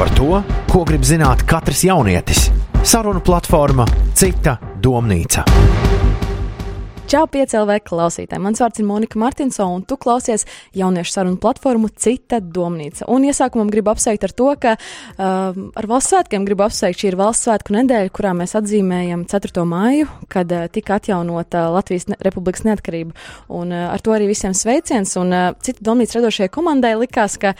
par to, ko grib zināt katrs jaunietis. Sarunu platforma Cita domnīca. Čau, piecēlē klausītāji! Mans vārds ir Monika Martinsona, un tu klausies jauniešu sarunu platformu Cita domnīca. Un iesākumam gribu apsveikt ar to, ka uh, ar valsts svētkiem gribu apsveikt. Šī ir valsts svētku nedēļa, kurā mēs atzīmējam 4. māju, kad uh, tika atjaunota Latvijas ne Republikas neatkarība. Un uh, ar to arī visiem sveiciens. Un uh, Cita domnīca radošajai komandai likās, ka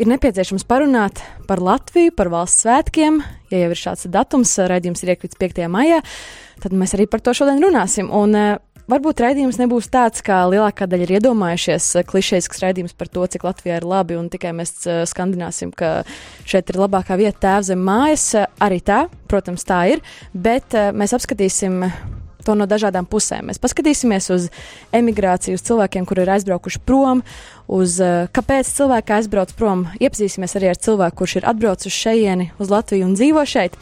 ir nepieciešams parunāt par Latviju, par valsts svētkiem. Ja jau ir šāds datums, raidījums ir iekļauts 5. maijā, tad mēs arī par to šodien runāsim. Un, uh, Varbūt raidījums nebūs tāds, kā lielākā daļa ir iedomājušies, klišejisks raidījums par to, cik Latvijā ir labi, un tikai mēs skandināsim, ka šeit ir labākā vieta tēvs zem mājas. Arī tā, protams, tā ir, bet mēs apskatīsim to no dažādām pusēm. Mēs paskatīsimies uz emigrāciju, uz cilvēkiem, kuri ir aizbraukuši prom, uz kāpēc cilvēki aizbrauc prom. Iepazīsimies arī ar cilvēku, kurš ir atbraucis uz šejieni, uz Latviju un dzīvo šeit.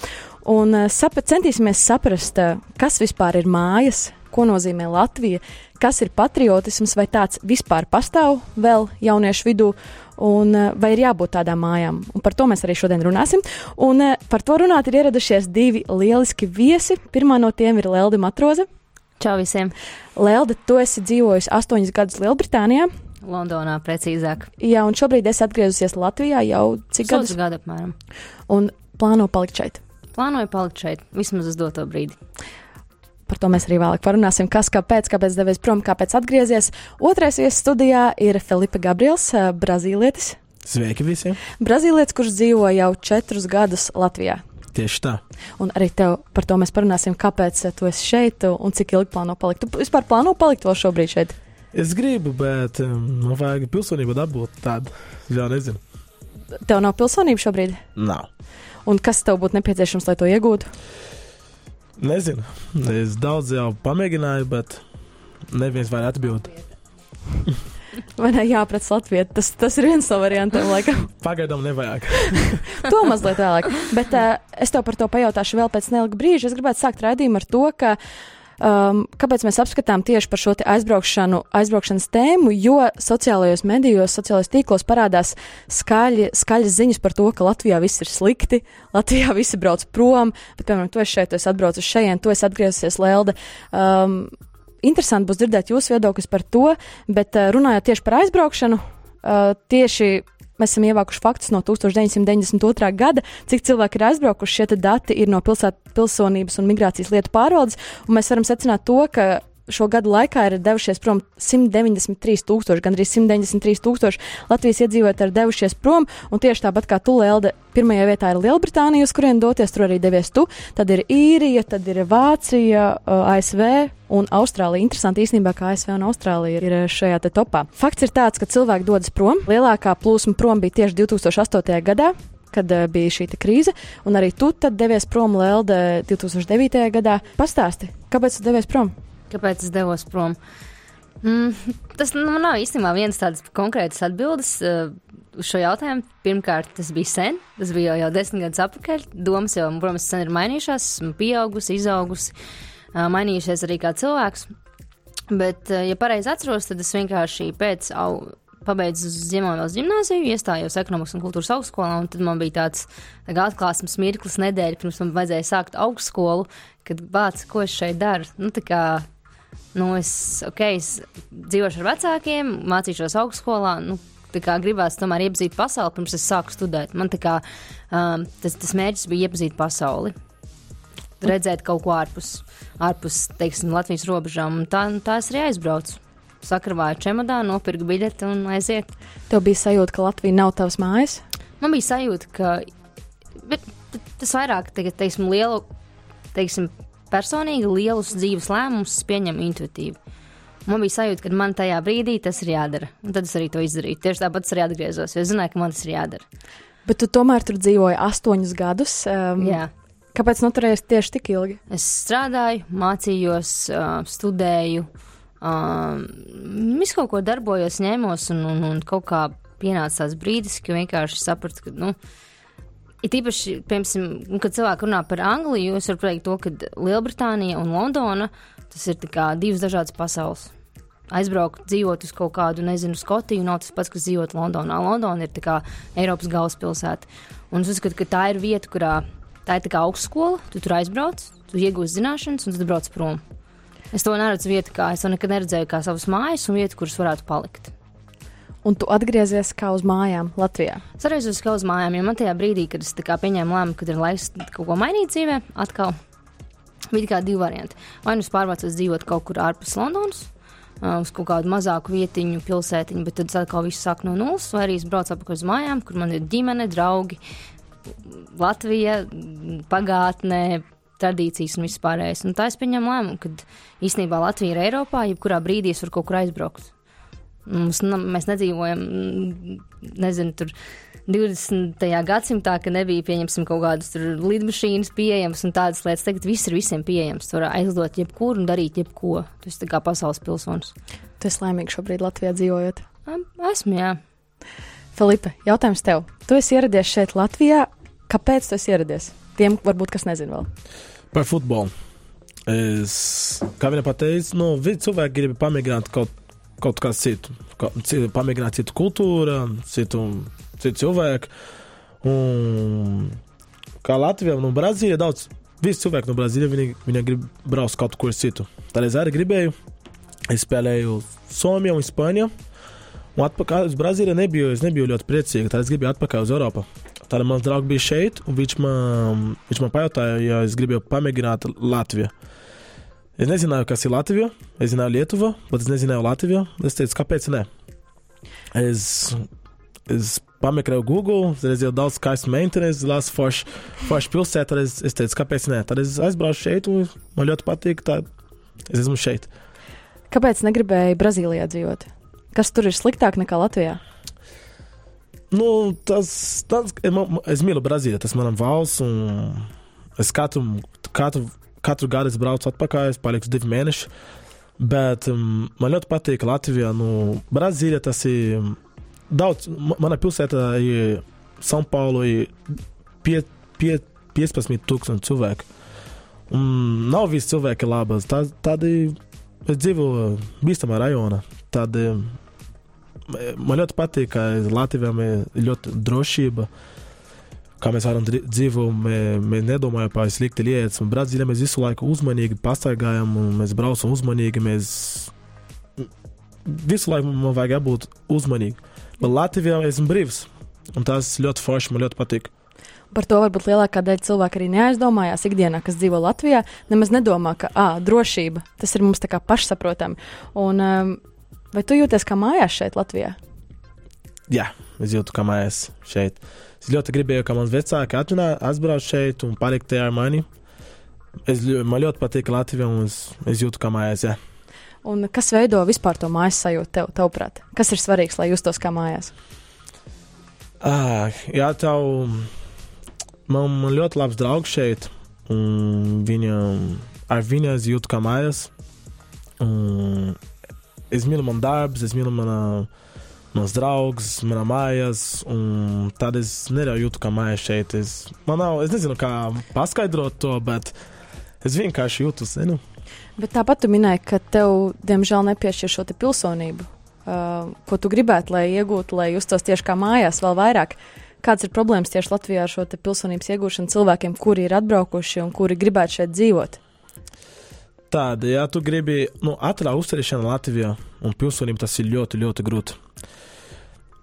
Un sap, centīsimies saprast, kas vispār ir mājas, ko nozīmē Latvija, kas ir patriotisms, vai tāds vispār pastāv vēl jauniešu vidū, un vai ir jābūt tādām mājām. Un par to mēs arī šodien runāsim. Un par to runāt ir ieradušies divi lieliski viesi. Pirmā no tiem ir Lelde Matroze. Čau visiem! Lelde, tu esi dzīvojusi astoņus gadus Lielbritānijā. Londonā precīzāk. Jā, un šobrīd esi atgriezusies Latvijā jau cik gadus? gadu apmēram. Un plāno palikt šeit. Plānoju palikt šeit vismaz uz doto brīdi. Par to mēs arī vēlāk parunāsim, kas, kāpēc, kāpēc devies prom, kāpēc atgriezies. Otrais viesis studijā ir Filipa Gabriels, eh, brazīlietis. Sveiki visiem! Brazīlietis, kurš dzīvo jau četrus gadus Latvijā. Tieši tā. Un arī tev par to mēs parunāsim, kāpēc tu esi šeit un cik ilgi plāno palikt. Tu vispār plāno palikt vēl šobrīd šeit? Es gribu, bet um, man vajag pilsonību dabūt tādu. Jā, nezinu. Tev nav pilsonība šobrīd? Nav. Un kas tev būtu nepieciešams, lai to iegūtu? Nezinu. Es daudz jau pamēģināju, bet neviens var atbildēt. Vai ne jāpret Latviju? Tas, tas ir viens no variantiem, laikam. Pagaidām nevajag. to mazliet vēlāk. Bet uh, es tev par to pajautāšu vēl pēc neilga brīža. Es gribētu sākt raidījumu ar to, ka. Um, kāpēc mēs apskatām tieši par šo aizbraukšanu, aizbraukšanas tēmu? Jo sociālajos medijos, sociālajos tīklos parādās skaļi, skaļas ziņas par to, ka Latvijā viss ir slikti, Latvijā visi brauc prom, bet, piemēram, tu esi šeit, tu esi atbraucis šeit, tu esi atgriezies Lelde. Um, interesanti būs dzirdēt jūsu viedokļus par to, bet uh, runājot tieši par aizbraukšanu, uh, tieši mēs esam ievākuši faktus no 1992. gada, cik cilvēki ir aizbraukuši. Šie dati ir no pilsēt, pilsonības un migrācijas lietu pārvaldes, un mēs varam secināt to, ka šo gadu laikā ir devušies prom 193 tūkstoši, gandrīz 193 tūkstoši Latvijas iedzīvotāji ir devušies prom, un tieši tāpat kā tu, Lelde, pirmajā vietā ir Lielbritānija, uz kurien doties, tur arī devies tu, tad ir Īrija, tad ir Vācija, ASV un Austrālija. Interesanti īstenībā, ka ASV un Austrālija ir šajā topā. Fakts ir tāds, ka cilvēki dodas prom. Lielākā plūsma prom bija tieši 2008. gadā, kad bija šī krīze, un arī tu devies prom Lelde 2009. gadā. Pastāsti, kāpēc tu devies prom? Kāpēc es devos prom? Mm, tas nu, nav īstenībā viens tāds konkrēts atbildes uh, uz šo jautājumu. Pirmkārt, tas bija sen, tas bija jau, jau desmit gadus atpakaļ. Domas jau, protams, sen ir mainījušās, esmu pieaugusi, izaugusi, uh, mainījušies arī kā cilvēks. Bet, uh, ja pareizi atceros, tad es vienkārši pēc au, pabeidzu Ziemeļvalsts gimnāziju, iestājos ekonomikas un kultūras augstskolā, un tad man bija tāds tā atklāsmes mirklis nedēļa, pirms man vajadzēja sākt augstskolu, kad bāc, ko es šeit daru. Nu, tā kā nu, es, okay, es dzīvošu ar vecākiem, mācīšos augstskolā. Nu, gribās tomēr iepazīt pasauli, pirms es sāku studēt. Man kā, um, tas, tas mērķis bija iepazīt pasauli. Redzēt kaut ko ārpus, ārpus teiksim, Latvijas robežām. Tā, tā es arī aizbraucu. Sakarvāju čemodānu, nopirku biļeti un aiziet. Tev bija sajūta, ka Latvija nav tavs mājas? Man bija sajūta, ka bet, tas vairāk, tagad, teiksim, lielu, teiksim, personīgi lielus dzīves lēmumus pieņemu intuitīvi. Man bija sajūta, ka man tajā brīdī tas ir jādara. Un tad es arī to izdarīju. Tieši tāpat es arī atgriezos, jo zināju, ka man tas ir jādara. Bet tu tomēr tur dzīvoji astoņus gadus. Um, Jā. Kāpēc noturējies tieši tik ilgi? Es strādāju, mācījos, uh, studēju, um, visu kaut ko darbojos, ņēmos, un, un, un kaut kā pienāca tāds brīdis, ka vienkārši sapratu, ka, nu, It īpaši, piemēram, kad cilvēki runā par Angliju, es varu teikt to, ka Lielbritānija un Londona tas ir divas dažādas pasaules. aizbraukt, dzīvot uz kaut kādu, nezinu, Skotiju, nav tas pats, kas dzīvot Londonā. Londona ir kā Eiropas galvaspilsēta. Un es uzskatu, ka tā ir vieta, kurā tā ir tā kā augstskola, tu tur aizbrauc, tu iegūsi zināšanas un tad brauc prom. Es to neredzu vietu, kā es to nekad neredzēju, kā savas mājas un vietu, kuras varētu palikt. Un tu atgriezies kā uz mājām Latvijā. Es atgriezos kā uz mājām, jo man tajā brīdī, kad es pieņēmu lēmumu, ka ir laiks kaut ko mainīt dzīvē, atkal bija kā divi varianti. Vai nu es pārvācos dzīvot kaut kur ārpus Londonas, uz kaut kādu mazāku vietiņu, pilsētiņu, bet tad atkal viss sāk no nulles, vai arī es braucu atpakaļ uz mājām, kur man ir ģimene, draugi, Latvija, pagātnē, tradīcijas un viss pārējais. Un tā es pieņemu lēmumu, ka īstenībā Latvija ir Eiropā, jebkurā brīdī es varu kaut kur aizbraukt. Mums, nu, mēs nedzīvojam, nezinu, tur 20. gadsimtā, ka nebija pieņemsim kaut kādas lidmašīnas pieejamas un tādas lietas. Tagad viss ir visiem pieejams. Tu vari aizdot jebkuru un darīt jebko. Tu esi kā pasaules pilsonis. Tu esi laimīgs šobrīd Latvijā dzīvojot. Esmu, jā. Filipe, jautājums tev. Tu esi ieradies šeit Latvijā. Kāpēc tu esi ieradies? Tiem varbūt kas nezina vēl. Par futbolu. Es, kā viņa pateica, nu, cilvēki grib pamēģināt kaut, kaut kā citu, kaut, citu, pamēģināt citu kultūru, citu, citu cilvēku. Un, kā Latvijā, no Brazīlijas daudz, visi cilvēki no Brazīlijas, viņi, viņi grib braukt kaut kur citu. Tad es arī gribēju, es spēlēju Somiju un Spāniju. Un atpakaļ uz Brazīliju nebiju, es nebiju ļoti priecīgs, tad es gribēju atpakaļ uz Eiropu. Tad mans draugs bija šeit, un viņš man, viņš man pajautāja, ja es gribēju pamēģināt Latviju. Es nezināju, kas ir Latvija, es zināju Lietuvu, bet es nezināju Latviju. Es teicu, kāpēc ne? Es, es pameklēju Google, redzēju daudz skaistu meitenes, lasu foršu forš pilsētu, es, es teicu, kāpēc ne? Tad es aizbraucu šeit, un man ļoti patīk, tad es esmu šeit. Kāpēc negribēji Brazīlijā dzīvot? Kas tur ir sliktāk nekā Latvijā? Nu, tas, tas, es mīlu Brazīliju, tas manam valsts, un es katru, katru, katru gadu es braucu atpakaļ, es paliku divi mēneši. Bet um, man ļoti patīk Latvija. Nu, Brazīlija tas ir daudz, mana pilsēta ir São Paulo, ir pie, pie, 15,000 cilvēku. Un nav visi cilvēki labi. Tā, tādi, es dzīvoju bīstamā rajonā. Tādi, man ļoti patīk, ka Latvijā ir ļoti drošība. Kā mēs varam dzīvot, mēs, mēs nedomājam par slikti lietas. Brazīlijā mēs visu laiku uzmanīgi pastaigājam, mēs braucam uzmanīgi. Mēs visu laiku man vajag būt uzmanīgam. Bet Latvijā esmu brīvs, un tas ļoti forši man ļoti patīk. Par to varbūt lielākā daļa cilvēku arī neaizdomājās ikdienā, kas dzīvo Latvijā. Nemaz nedomā, ka à, drošība tas ir mums tā kā pašsaprotami. Un, um, vai tu jūties kā mājās šeit, Latvijā? Jā, es jūtu kā mājās šeit. Es ļoti gribēju, ka mans vecāki atbrauc šeit un palikt tajā ar mani. Es, man ļoti patīk Latvija, un es, es jūtu kā mājās. Jā. Un kas veido vispār to mājas sajūtu tev, tavuprāt? Kas ir svarīgs, lai justos kā mājās? Ah, jā, tev. Man, man ļoti labs draugs šeit, viņa, ar viņu es jūtu kā mājās. Un es mīlu man darbs, es mīlu manā, mans draugs, manā mājās, tad es neļauju jūtu kā mājās šeit. Es, man nav, es nezinu, kā paskaidrot to, bet es vienkārši jūtu, zinu. Bet tāpat tu minēji, ka tev, diemžēl, nepiešķir šo pilsonību, uh, ko tu gribētu, lai iegūtu, lai justos tieši kā mājās, vēl vairāk. Kāds ir problēmas tieši Latvijā ar šo pilsonības iegūšanu cilvēkiem, kuri ir atbraukuši un kuri gribētu šeit dzīvot? Tāda, ja tu gribi nu, ātrā uzturēšana Latvijā un pilsonība, tas ir ļoti, ļoti grūti.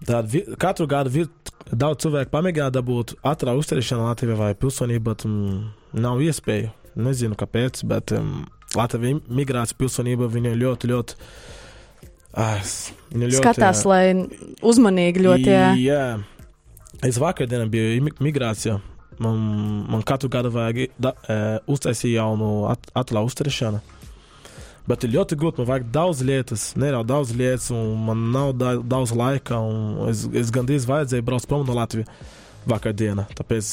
Tad katru gadu vir, daudz cilvēku pamēģina dabūt ātrā uzturēšana Latvijā vai pilsonība, bet um, nav iespēja. Nezinu, kāpēc, bet um, Latvijas migrācija pilsonība viņa ļoti, ļoti. Ah, viņa ļoti skatās, jā, lai uzmanīgi ļoti. Jā. jā. Es vakardienā biju migrācijā. Man, man katru gadu vajag da, e, uztaisīt jaunu at, atlā uzturēšanu. Bet ir ļoti grūti. Man vajag daudz lietas, neraudzīt daudz lietas, un man nav da, daudz laika. Es, es gandrīz vajadzēju braukt prom no Latvijas vakardienā. Tāpēc.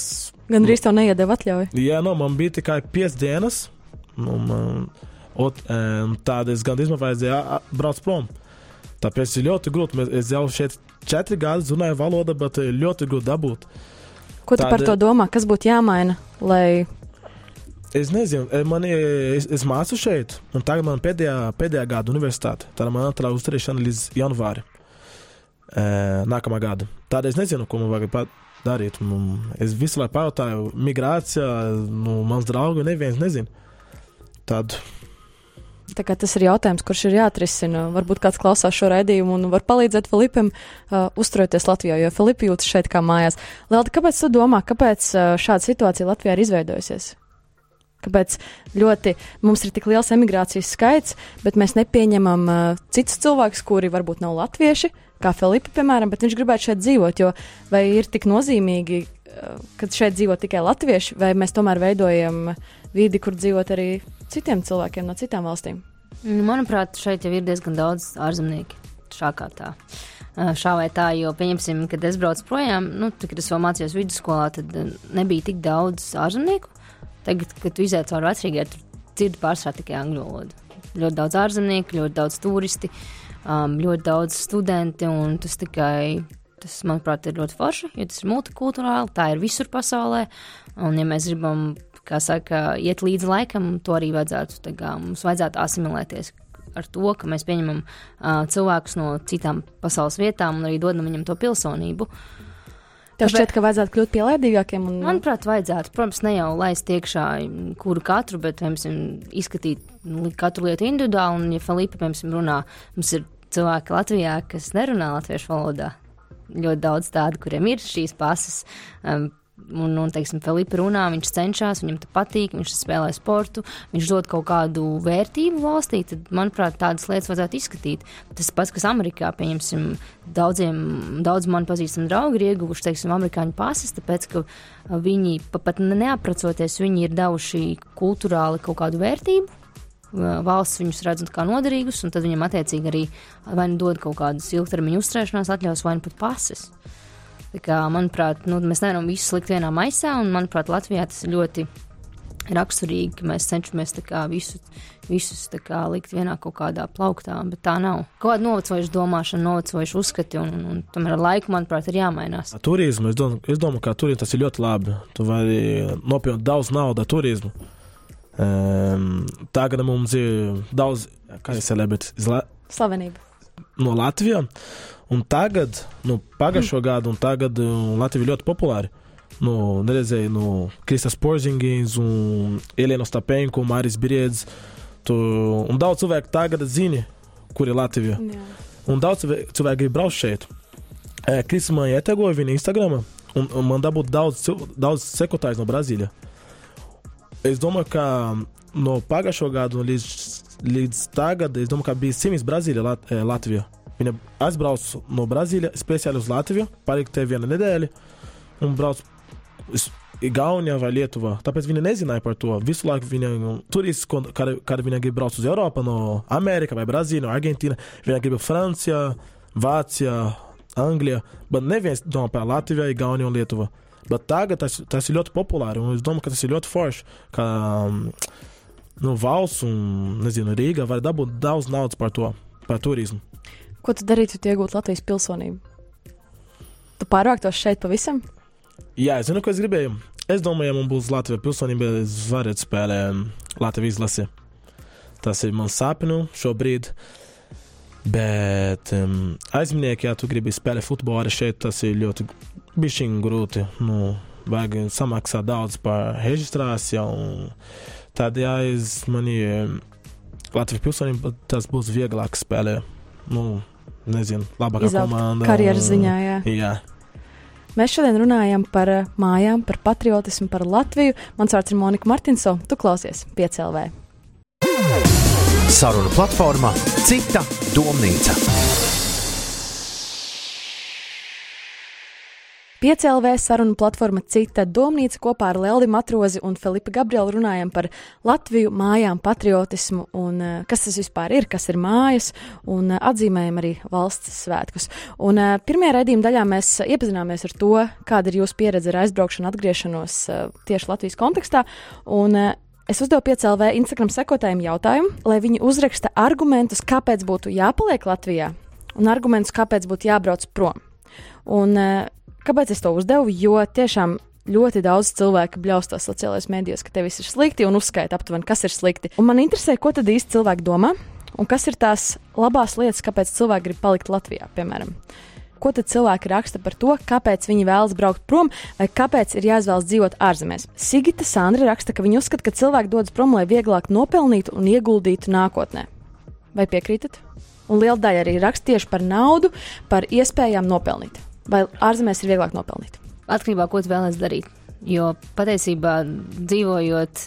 Gan arī tev neiedeva atļauju. Jā, no, man bija tikai 5 dienas. Nu, man, ot, e, tāda es gandrīz man vajadzēja braukt prom. Tāpēc ir ļoti grūti. Es jau šeit četri gadi runāju valodu, bet ļoti grūti dabūt. Ko tu Tāda... par to domā? Kas būtu jāmaina, lai Es nezinu, e, man ir, es, es mācu šeit, un tagad man pēdējā, pēdējā gada universitāte. Tā ir mana ātrā uzturēšana līdz janvārim e, nākamā gada. Tādēļ es nezinu, ko man vajag darīt. Es visu laiku pajautāju, migrācija, nu, mans draugs, neviens nezina. Tādu. Tas ir jautājums, kurš ir jāatrisina. Varbūt kāds klausās šo raidījumu un var palīdzēt Filipam uh, uzturēties Latvijā, jo Filipa jūtas šeit kā mājās. Lelda, kāpēc tu domā, kāpēc uh, šāda situācija Latvijā ir izveidojusies? Kāpēc ļoti mums ir tik liels emigrācijas skaits, bet mēs nepieņemam uh, citus cilvēkus, kuri varbūt nav latvieši, kā Filipa, piemēram, bet viņš gribētu šeit dzīvot. Jo vai ir tik nozīmīgi, uh, kad šeit dzīvo tikai latvieši, vai mēs tomēr veidojam vidi, kur dzīvot arī citiem cilvēkiem no citām valstīm? Nu, manuprāt, šeit jau ir diezgan daudz ārzemnieku. Šā kā tā. Šā vai tā, jo, pieņemsim, kad es braucu projām, nu, tad, kad es vēl mācījos vidusskolā, tad nebija tik daudz ārzemnieku. Tagad, kad tu iziet cauri vecrīgai, tur dzirdi pārsvarā tikai angļu valodu. Ļoti daudz ārzemnieku, ļoti daudz turisti, um, ļoti daudz studenti, un tas tikai, tas, manuprāt, ir ļoti forši, jo tas ir multikulturāli, tā ir visur pasaulē, un ja mēs gribam, kā saka, iet līdzi laikam, to arī vajadzētu, kā mums vajadzētu asimilēties ar to, ka mēs pieņemam uh, cilvēkus no citām pasaules vietām un arī dodam viņam to pilsonību. Tev šķiet, ka vajadzētu kļūt pielaidīgākiem? Un... Manuprāt, vajadzētu. Protams, ne jau laist iekšā kuru katru, bet, piemēram, izskatīt katru lietu individuāli. Un, ja Filipa, piemēram, runā, mums ir cilvēki Latvijā, kas nerunā latviešu valodā. Ļoti daudz tādu, kuriem ir šīs pasas. Um, un, un teiksim, Filipa runā, viņš cenšas, viņam tas patīk, viņš spēlē sportu, viņš dod kaut kādu vērtību valstī, tad, manuprāt, tādas lietas vajadzētu izskatīt. Tas pats, kas Amerikā, pieņemsim, daudziem, daudz man pazīstami draugi ir ieguvuši, teiksim, amerikāņu pases, tāpēc, ka viņi pat neapracoties, viņi ir devuši kultūrāli kaut kādu vērtību. Valsts viņus redz kā noderīgus, un tad viņam attiecīgi arī vai nu dod kaut kādas ilgtermiņa uzturēšanās atļaus, vai nu pat pases. Uh, Kā, manuprāt, nu, mēs nevaram visu likt vienā maisā, un, manuprāt, Latvijā tas ir ļoti raksturīgi, ka mēs cenšamies kā, visu, visus kā, likt vienā kaut kādā plauktā, bet tā nav. Kāda novecojuša domāšana, novecojuša uzskati, un, un, un tomēr ar laiku, manuprāt, ir jāmainās. Turismu, es domāju, es domāju ka turismu tas ir ļoti labi. Tu vari nopelnīt daudz naudas turismu. Um, tagad mums ir daudz, kā jau celebrities, slavenība. No Latvijas. Un tagad, nu, pagājušo gadu, un tagad um, Latvija ļoti populāra. Nu, neredzēju, nu, Kristas Porzingins, un Elena Stapenko, Māris Briedz. Tu, un daudz cilvēku tagad zina, kur ir Latvija. Jā. Un daudz cilvēku grib braukt šeit. E, Kristis man ietegoja viņa Instagram, un, un man dabūt daudz, daudz sekotājs no Brazīlijas. Es domāju, ka no pagājušo gadu līdz, līdz tagad, es domāju, ka bija simts Brazīlija Lat e, Latvijā. Viņa aizbrauca no Brazīlijas speciāli uz Latviju, palika te viena nedēļa un brauc uz Igaunijā vai Lietuvā. Tāpēc viņa nezināja par to. Visu laiku viņa turists, kad, kad viņa grib braukt uz Eiropu, no Amerikas vai Brazīlijas, no Argentīnas, viņa grib Francijā, Vācijā, Anglijā, bet neviens domā par Latviju, Igauniju un Lietuvu. Bet tagad tas, tas ir ļoti populāri, un es domāju, ka tas ir ļoti forši, ka nu, valsts un nezinu, Rīga var dabūt daudz naudas par to, par turismu. Ko tu darītu, ja iegūtu Latvijas pilsonību? Tu pārvāktos šeit pavisam? Jā, es zinu, ko es gribēju. Es domāju, ja man būs Latvijas pilsonība, es varētu spēlēt Latvijas izlasi. Tas ir mans sapnis šobrīd. Bet um, aizminieki, ja tu gribi spēlēt futbolu arī šeit, tas ir ļoti bišķiņ grūti. Nu, vajag samaksāt daudz par reģistrāciju. Tad, ja es mani Latvijas pilsonība, tas būs vieglāk spēlēt. Nu, nezinu, labākā Izaugt komanda. Karjeras ziņā, jā. jā. Mēs šodien runājam par eh, mājām, par patriotismu, par Latviju. Mans vārds ir Monika Martinsona. Tu klausies piecēlē. Saruna platformā Cita domnīca. Piecēlvē sarunu platforma Cita domnīca kopā ar Leldi Matrozi un Filipu Gabrielu runājam par Latviju, mājām, patriotismu un eh, kas tas vispār ir, kas ir mājas, un eh, atzīmējam arī valsts svētkus. Un eh, pirmajā raidījuma daļā mēs iepazināmies ar to, kāda ir jūsu pieredze ar aizbraukšanu, atgriešanos tieši Latvijas kontekstā. Un, Es uzdevu piecēlvē Instagram sekotājiem jautājumu, lai viņi uzraksta argumentus, kāpēc būtu jāpaliek Latvijā, un argumentus, kāpēc būtu jābrauc prom. Un Kāpēc es to uzdevu? Jo tiešām ļoti daudz cilvēku bļaustās sociālajos mēdījos, ka tev viss ir slikti un uzskaita aptuveni, kas ir slikti. Un man interesē, ko tad īsti cilvēki domā un kas ir tās labās lietas, kāpēc cilvēki grib palikt Latvijā, piemēram. Ko tad cilvēki raksta par to, kāpēc viņi vēlas braukt prom, vai kāpēc ir jāizvēlas dzīvot ārzemēs? Sigita Sandra raksta, ka viņi uzskata, ka cilvēki dodas prom, lai vieglāk nopelnītu un ieguldītu nākotnē. Vai piekrītat? Un liela daļa arī raksta tieši par naudu, par iespējām nopelnīt. Vai ārzemēs ir vieglāk nopelnīt? Atkarībā no tā, ko tu vēlēsies darīt. Jo patiesībā dzīvojot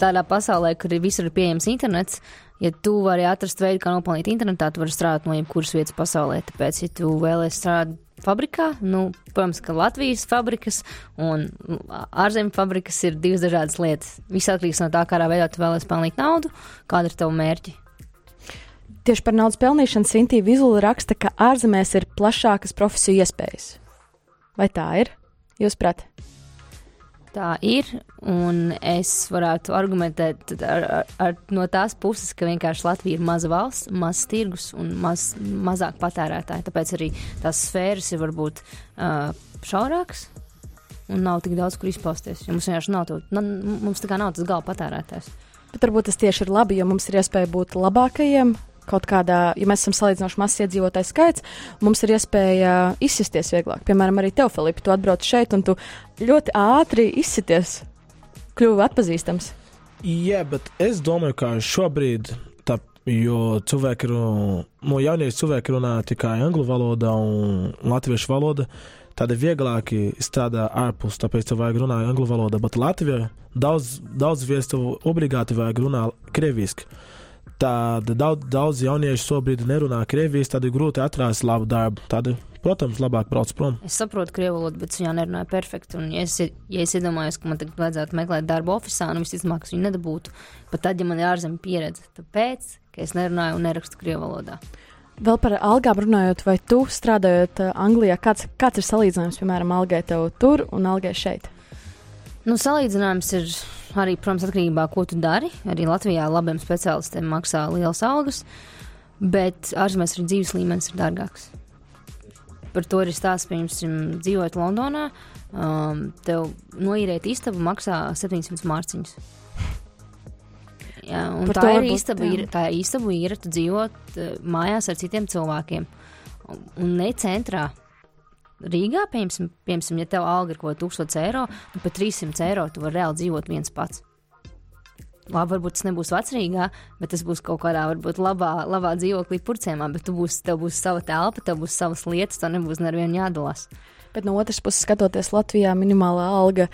tādā pasaulē, kur visur ir pieejams internets, ja tu vari atrast veidu, kā nopelnīt internetā, tu vari strādāt no jebkuras vietas pasaulē. Tāpēc, ja tu vēlēsies strādāt fabrikā, nu, protams, ka Latvijas fabrikas un ārzemju fabrikas ir divas dažādas lietas. Viss atkarīgs no tā, kādā veidā tu vēlēsies pelnīt naudu, kāda ir tava mērķa. Tieši par naudas pelnīšanu Sintīna Vizula raksta, ka ārzemēs ir plašākas profesiju iespējas. Vai tā ir? Jūs prāt? Tā ir, un es varētu argumentēt ar, ar, ar, no tās puses, ka vienkārši Latvija ir maza valsts, mazs tirgus un maz, mazāk patērētāji. Tāpēc arī tās sfēras ir varbūt uh, šaurākas un nav tik daudz, kur izpausties. Mums vienkārši nav, to, mums tā kā nav tas gala patērētājs. Bet varbūt tas tieši ir labi, jo mums ir iespēja būt labākajiem kaut kādā, ja mēs esam salīdzinoši mazs iedzīvotāju skaits, mums ir iespēja izsisties vieglāk. Piemēram, arī tev, Filipa, tu atbrauc šeit un tu ļoti ātri izsities, kļuvi atpazīstams. Jā, bet es domāju, ka šobrīd, jo cilvēki ir, no jaunieši cilvēki runā tikai angļu valodā un latviešu valoda, tad ir vieglāk strādāt ārpus, tāpēc tev vajag runāt angļu valodā, bet Latvijā daudz, daudz vietas tev obligāti vajag runāt krieviski. Tad daudz, daudz jauniešu šobrīd nerunā krievijas, tad ir grūti atrast labu darbu. Tad, protams, labāk brauc prom. Es saprotu krievu valodu, bet viņa nerunāja perfekti. Un, ja es, ja es iedomājos, ka man tagad vajadzētu meklēt darbu oficiālā, nu visticamāk, es viņu nedabūtu. Pat tad, ja man ir ārzemju pieredze, tāpēc, ka es nerunāju un nerakstu krievu valodā. Vēl par algām runājot, vai tu strādājot uh, Anglijā, kāds, kāds ir salīdzinājums, piemēram, algai tev tur un algai šeit? Nu, salīdzinājums ir arī, protams, atkarībā no ko tu dari. Arī Latvijā labiem speciālistiem maksā liels algas, bet ārzemēs arī dzīves līmenis ir dārgāks. Par to arī stāsts, piemēram, dzīvojot Londonā. Um, tev noīrēt istabu maksā 700 mārciņus. Jā, un Par tā ir istaba, ir, tā ir istaba, ir tu dzīvot uh, mājās ar citiem cilvēkiem. Un ne centrā, Rīgā, piemēram, piemēram ja tev alga ir kaut kāda 1000 eiro, nu pat 300 eiro tu vari reāli dzīvot viens pats. Labi, varbūt tas nebūs vecrīgā, bet tas būs kaut kādā, varbūt, labā, labā dzīvoklī, purcēmā, bet tu būsi, tev būs sava telpa, tev būs savas lietas, tev nebūs nevienu jādalās. Bet no otras puses, skatoties Latvijā, minimālā alga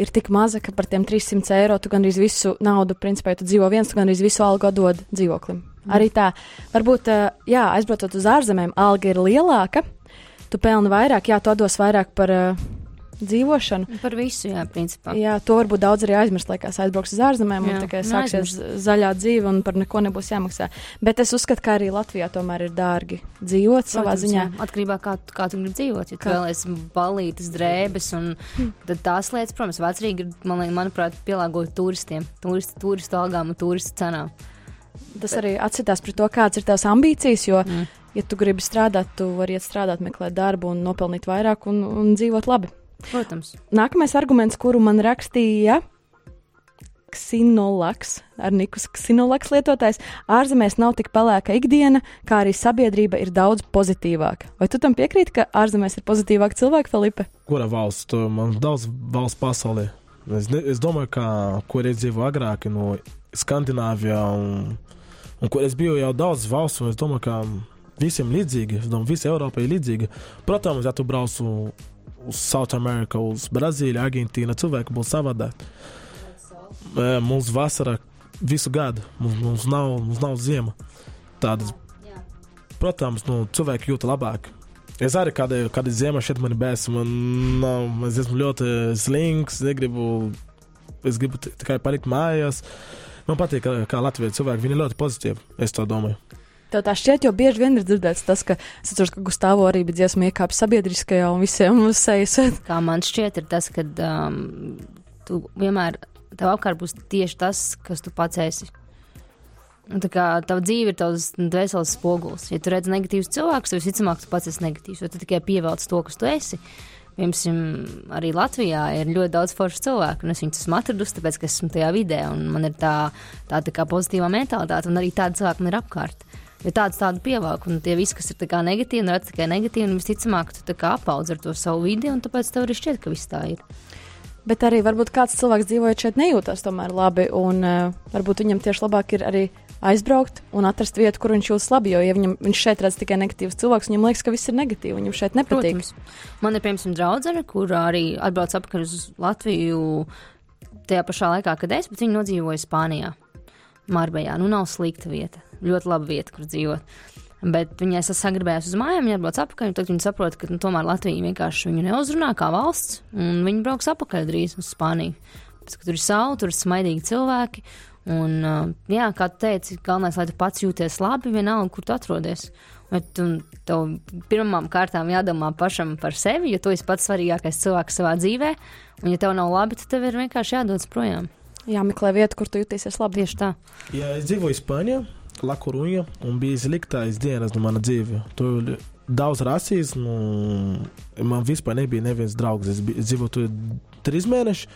ir tik maza, ka par tiem 300 eiro tu gandrīz visu naudu, principā, ja tu dzīvo viens, tu gandrīz visu algu dod dzīvoklim. Mm. Arī tā, varbūt, jā, aizbraucot uz ārzemēm, alga ir lielāka, tu pelni vairāk, jā, to dos vairāk par uh, dzīvošanu. Par visu, jā, principā. Jā, to varbūt daudz arī aizmirst, laikās aizbrauks uz ārzemēm jā. un tikai nu, sāksies aizmirst. zaļā dzīve un par neko nebūs jāmaksā. Bet es uzskatu, ka arī Latvijā tomēr ir dārgi dzīvot Protams, savā ziņā. Jā. Atkarībā no kā, kā tu gribi dzīvot. Ja tu vēlaties balītas, drēbes un tad tās lietas, protams, vecrīgi ir, man, manuprāt, pielāgot turistiem, turistu, turistu algām un turistu cenām. Tas Bet. arī atsitās pret to, kādas ir tās ambīcijas, jo mm ja tu gribi strādāt, tu vari iet strādāt, meklēt darbu un nopelnīt vairāk un, un dzīvot labi. Protams. Nākamais arguments, kuru man rakstīja Ksinolaks, ar Nikus Ksinolaks lietotājs, ārzemēs nav tik pelēka ikdiena, kā arī sabiedrība ir daudz pozitīvāka. Vai tu tam piekrīti, ka ārzemēs ir pozitīvāki cilvēki, Filipe? Kura valsts? Man daudz valsts pasaulē. Es, ne, es domāju, ka, kur es dzīvoju agrāk, no Skandināvijā, un, un kur es biju jau daudz valstu, un es domāju, ka visiem līdzīga. Es domāju, visa Eiropa ir līdzīga. Protams, ja tu brauc uz South America, uz Brazīliju, Argentīnu, cilvēki būs savādāk. Mums vasara visu gadu, mums, mums, nav, mums nav ziema. Tādas, protams, nu, cilvēki jūt labāk. Es arī kādu, kādu ziemu šeit man bijis. Man nav, es esmu ļoti slings, negribu, es gribu tikai palikt mājās. Man patīk, kā, Latvijas cilvēki, viņi ļoti pozitīvi. Es to domāju. Tev tā šķiet, jo bieži vien ir dzirdēts tas, ka, atceros, ka Gustavo arī bija dziesma iekāpj sabiedriskajā un visiem uz sejas. Kā man šķiet, ir tas, ka um, tu vienmēr, tev apkārt būs tieši tas, kas tu pats esi. Tā kā tava dzīve ir tavs dvēseles spogulis. Ja tu redz negatīvus cilvēkus, tad visticamāk, tu pats esi negatīvs, jo tu tikai pievelc to, kas tu esi. Piemēram, arī Latvijā ir ļoti daudz foršu cilvēku, un es viņus esmu atradusi, tāpēc, ka esmu tajā vidē, un man ir tā, tā, tā kā pozitīvā mentalitāte, un arī tādi cilvēki man ir apkārt. Jo tāds tādu pievelk, un tie visi, kas ir negatīvi, un redz tikai negatīvi, un visticamāk, tu apaudz ar to savu vidi, un tāpēc tev arī šķiet, ka viss tā ir. Bet arī varbūt kāds cilvēks dzīvojot šeit nejūtas tomēr labi, un uh, varbūt viņam tieši labāk ir arī aizbraukt un atrast vietu, kur viņš jūtas labi. Jo, ja viņam, viņš šeit redz tikai negatīvus cilvēkus, viņam liekas, ka viss ir negatīvi. Viņam šeit nepatīk. Protams. Man ir, piemēram, draudzene, kur arī atbrauc atpakaļ uz Latviju tajā pašā laikā, kad es, bet viņa nodzīvoja Spānijā, Marbejā. Nu, nav slikta vieta, ļoti laba vieta, kur dzīvot. Bet viņai es sagribēju uz mājām, viņa atbrauc atpakaļ, tad viņa saprot, ka nu, tomēr Latvija vienkārši viņu neuzrunā kā valsts, un viņa brauks atpakaļ drīz uz Spāniju. Pēc, tur ir saule, tur ir smaidīgi cilvēki, Un, jā, kā tu teici, galvenais, lai tu pats jūties labi, vienalga, kur tu atrodies. Bet tu, tev pirmām kārtām jādomā pašam par sevi, jo tu esi pats svarīgākais cilvēks savā dzīvē. Un, ja tev nav labi, tad tev ir vienkārši jādodas projām. Jāmeklē vieta, kur tu jutīsies labi. Tieši tā. Jā, es dzīvoju Spānijā, Lakurūņa, un bija sliktais dienas no manas dzīves. Tur daudz rasismu, man vispār nebija neviens draugs. Es, dzīvoju tur trīs mēnešus,